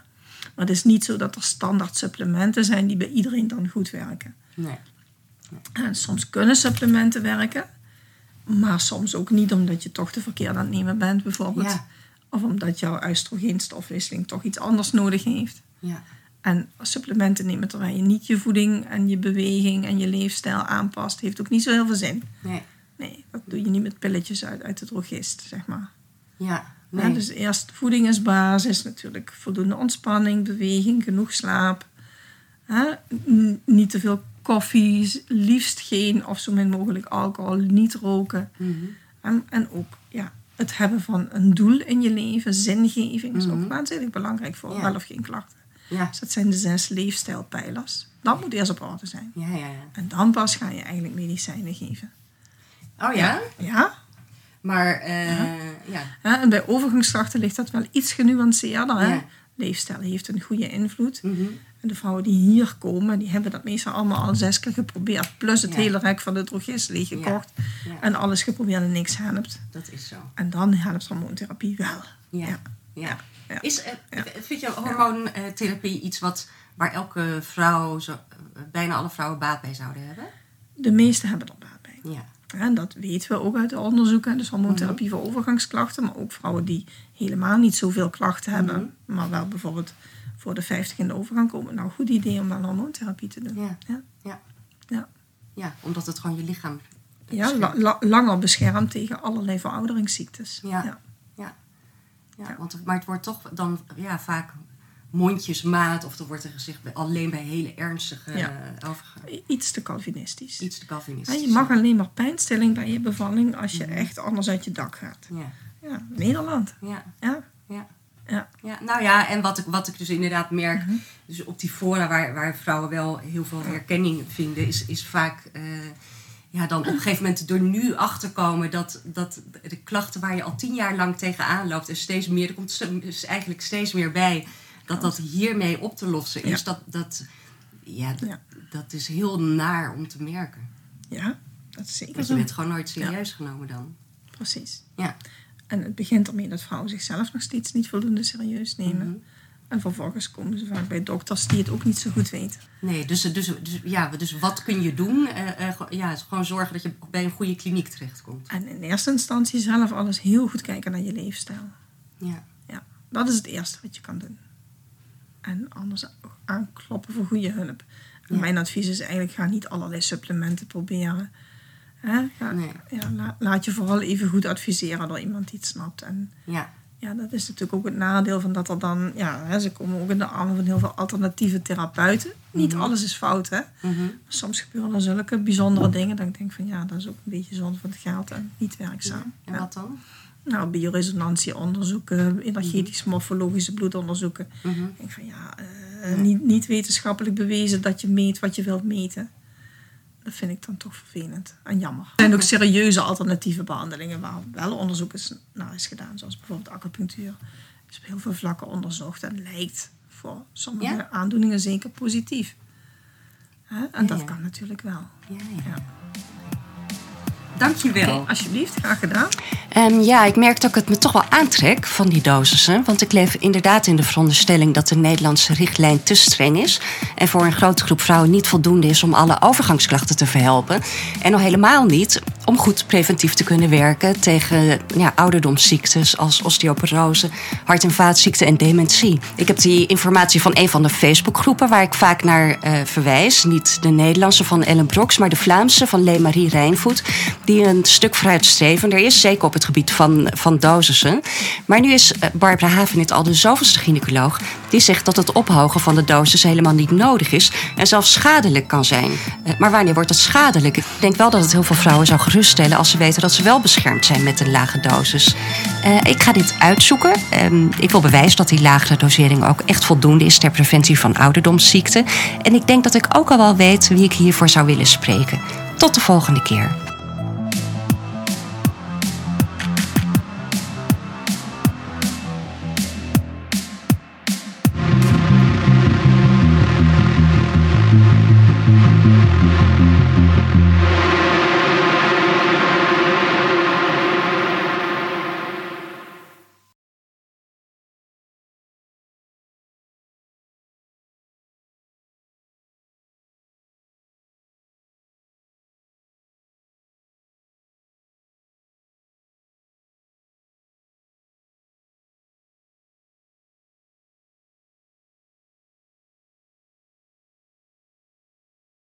Maar het is niet zo dat er standaard supplementen zijn die bij iedereen dan goed werken. Nee. En soms kunnen supplementen werken, maar soms ook niet omdat je toch de verkeerde aan het nemen bent bijvoorbeeld. Of omdat jouw oestrogeenstofwisseling toch iets anders nodig heeft. Ja. En supplementen nemen terwijl je niet je voeding en je beweging en je leefstijl aanpast, heeft ook niet zo heel veel zin. Nee. Nee, dat doe je niet met pilletjes uit, uit de drogist, zeg maar. Ja. Ja, Nee. dus eerst voeding is basis, natuurlijk voldoende ontspanning, beweging, genoeg slaap. Niet te veel koffie, liefst geen of zo min mogelijk alcohol, niet roken. Mhm. En, en ook ja, het hebben van een doel in je leven, zingeving, is ook waanzinnig belangrijk voor Ja. wel of geen klachten. Ja. Dus dat zijn de zes leefstijlpijlers. Dat moet eerst op orde zijn. Ja, ja, ja. En dan pas ga je eigenlijk medicijnen geven. Oh ja? Ja? Maar, eh, ja. En bij overgangsklachten ligt dat wel iets genuanceerder. Hè? Leefstijl heeft een goede invloed. Mhm. En de vrouwen die hier komen, die hebben dat meestal allemaal al zes keer geprobeerd. Plus het hele rek van de drogist leeggekocht. En alles geprobeerd en niks helpt. Dat is zo. En dan helpt hormoontherapie wel. Ja. Ja. Ja. Is, eh, Ja. Vind je hormoontherapie iets wat, waar elke vrouw, zo, eh, bijna alle vrouwen baat bij zouden hebben? De meeste hebben er baat bij. Ja. En dat weten we ook uit de onderzoeken. Dus hormoontherapie Mhm. voor overgangsklachten. Maar ook vrouwen die helemaal niet zoveel klachten hebben. Mhm. Maar wel bijvoorbeeld voor de 50 in de overgang komen. Nou, goed idee om wel hormoontherapie te doen. Ja. Ja. Ja. Ja. ja, omdat het gewoon je lichaam Ja, beschermt. la- la- langer beschermd tegen allerlei verouderingsziektes. Ja. Ja. Want, maar het wordt toch dan ja, vaak mondjesmaat of dan wordt er gezegd alleen bij hele ernstige Ja. eh. Iets te Calvinistisch. Iets te Ja, Calvinistisch. je mag alleen maar pijnstilling bij je bevalling als je echt anders uit je dak gaat. Ja, Ja, Nederland. ja, Ja, ja. ja. Ja, nou ja, en wat ik, wat ik dus inderdaad merk, Mhm. dus op die fora waar, waar vrouwen wel heel veel herkenning vinden, is, is vaak eh, ja, dan op een gegeven moment er nu achter komen dat, dat de klachten waar je al tien jaar lang tegenaan loopt en steeds meer, er komt dus eigenlijk steeds meer bij, dat dat hiermee op te lossen is. Ja. Dat, dat, ja, dat is heel naar om te merken. ja, dat is zeker Want je bent gewoon nooit serieus genomen dan. Precies. Ja. En het begint ermee dat vrouwen zichzelf nog steeds niet voldoende serieus nemen. Mhm. En vervolgens komen ze vaak bij dokters die het ook niet zo goed weten. Nee, dus, dus, dus, ja, dus wat kun je doen? Eh, eh, ja, gewoon zorgen dat je bij een goede kliniek terechtkomt. En in eerste instantie zelf alles heel goed kijken naar je leefstijl. Ja. Ja, dat is het eerste wat je kan doen. En anders aankloppen voor goede hulp. En Ja. Mijn advies is eigenlijk ga niet allerlei supplementen proberen. Hè? Ga, Nee. ja, la- laat je vooral even goed adviseren door iemand die het snapt. En Ja. Ja, dat is natuurlijk ook het nadeel van dat er dan... Ja, hè, ze komen ook in de armen van heel veel alternatieve therapeuten. Niet Mhm. alles is fout, hè. Mhm. Soms gebeuren er zulke bijzondere dingen dat ik denk van... Ja, dat is ook een beetje zonde van het geld en niet werkzaam. En Ja. wat dan? Nou, bioresonantieonderzoeken, energetisch morfologische bloedonderzoeken. Mhm. Ik denk van ja, eh, niet, niet wetenschappelijk bewezen dat je meet wat je wilt meten. Dat vind ik dan toch vervelend en jammer. Er zijn ook serieuze alternatieve behandelingen waar wel onderzoek is, naar is gedaan. Zoals bijvoorbeeld acupunctuur. Is op heel veel vlakken onderzocht en lijkt voor sommige Ja? aandoeningen zeker positief. Hè? En Ja, dat ja. kan natuurlijk wel. Ja. Dankjewel. Alsjeblieft, graag gedaan. Ehm, ja, ik merk dat ik het me toch wel aantrek van die dosissen. Want ik leef inderdaad in de veronderstelling dat de Nederlandse richtlijn te streng is. En voor een grote groep vrouwen niet voldoende is om alle overgangsklachten te verhelpen. En al helemaal niet om goed preventief te kunnen werken tegen ja, ouderdomsziektes als osteoporose, hart- en vaatziekten en dementie. Ik heb die informatie van een van de Facebookgroepen waar ik vaak naar eh, verwijs. Niet de Nederlandse van Ellen Brox, maar de Vlaamse van Lee-Marie Rijnvoet. Die een stuk vooruitstrevender is, zeker op het gebied van, van dosissen. Maar nu is eh, Barbara Havenit al de zoveelste gynaecoloog die zegt dat het ophogen van de dosis helemaal niet nodig is en zelfs schadelijk kan zijn. Eh, Maar wanneer wordt het schadelijk? Ik denk wel dat het heel veel vrouwen zou geruststellen als ze weten dat ze wel beschermd zijn met een lage dosis. Eh, ik ga dit uitzoeken. Ehm, ik wil bewijzen dat die lagere dosering ook echt voldoende is ter preventie van ouderdomsziekten. En ik denk dat ik ook al wel weet wie ik hiervoor zou willen spreken. Tot de volgende keer.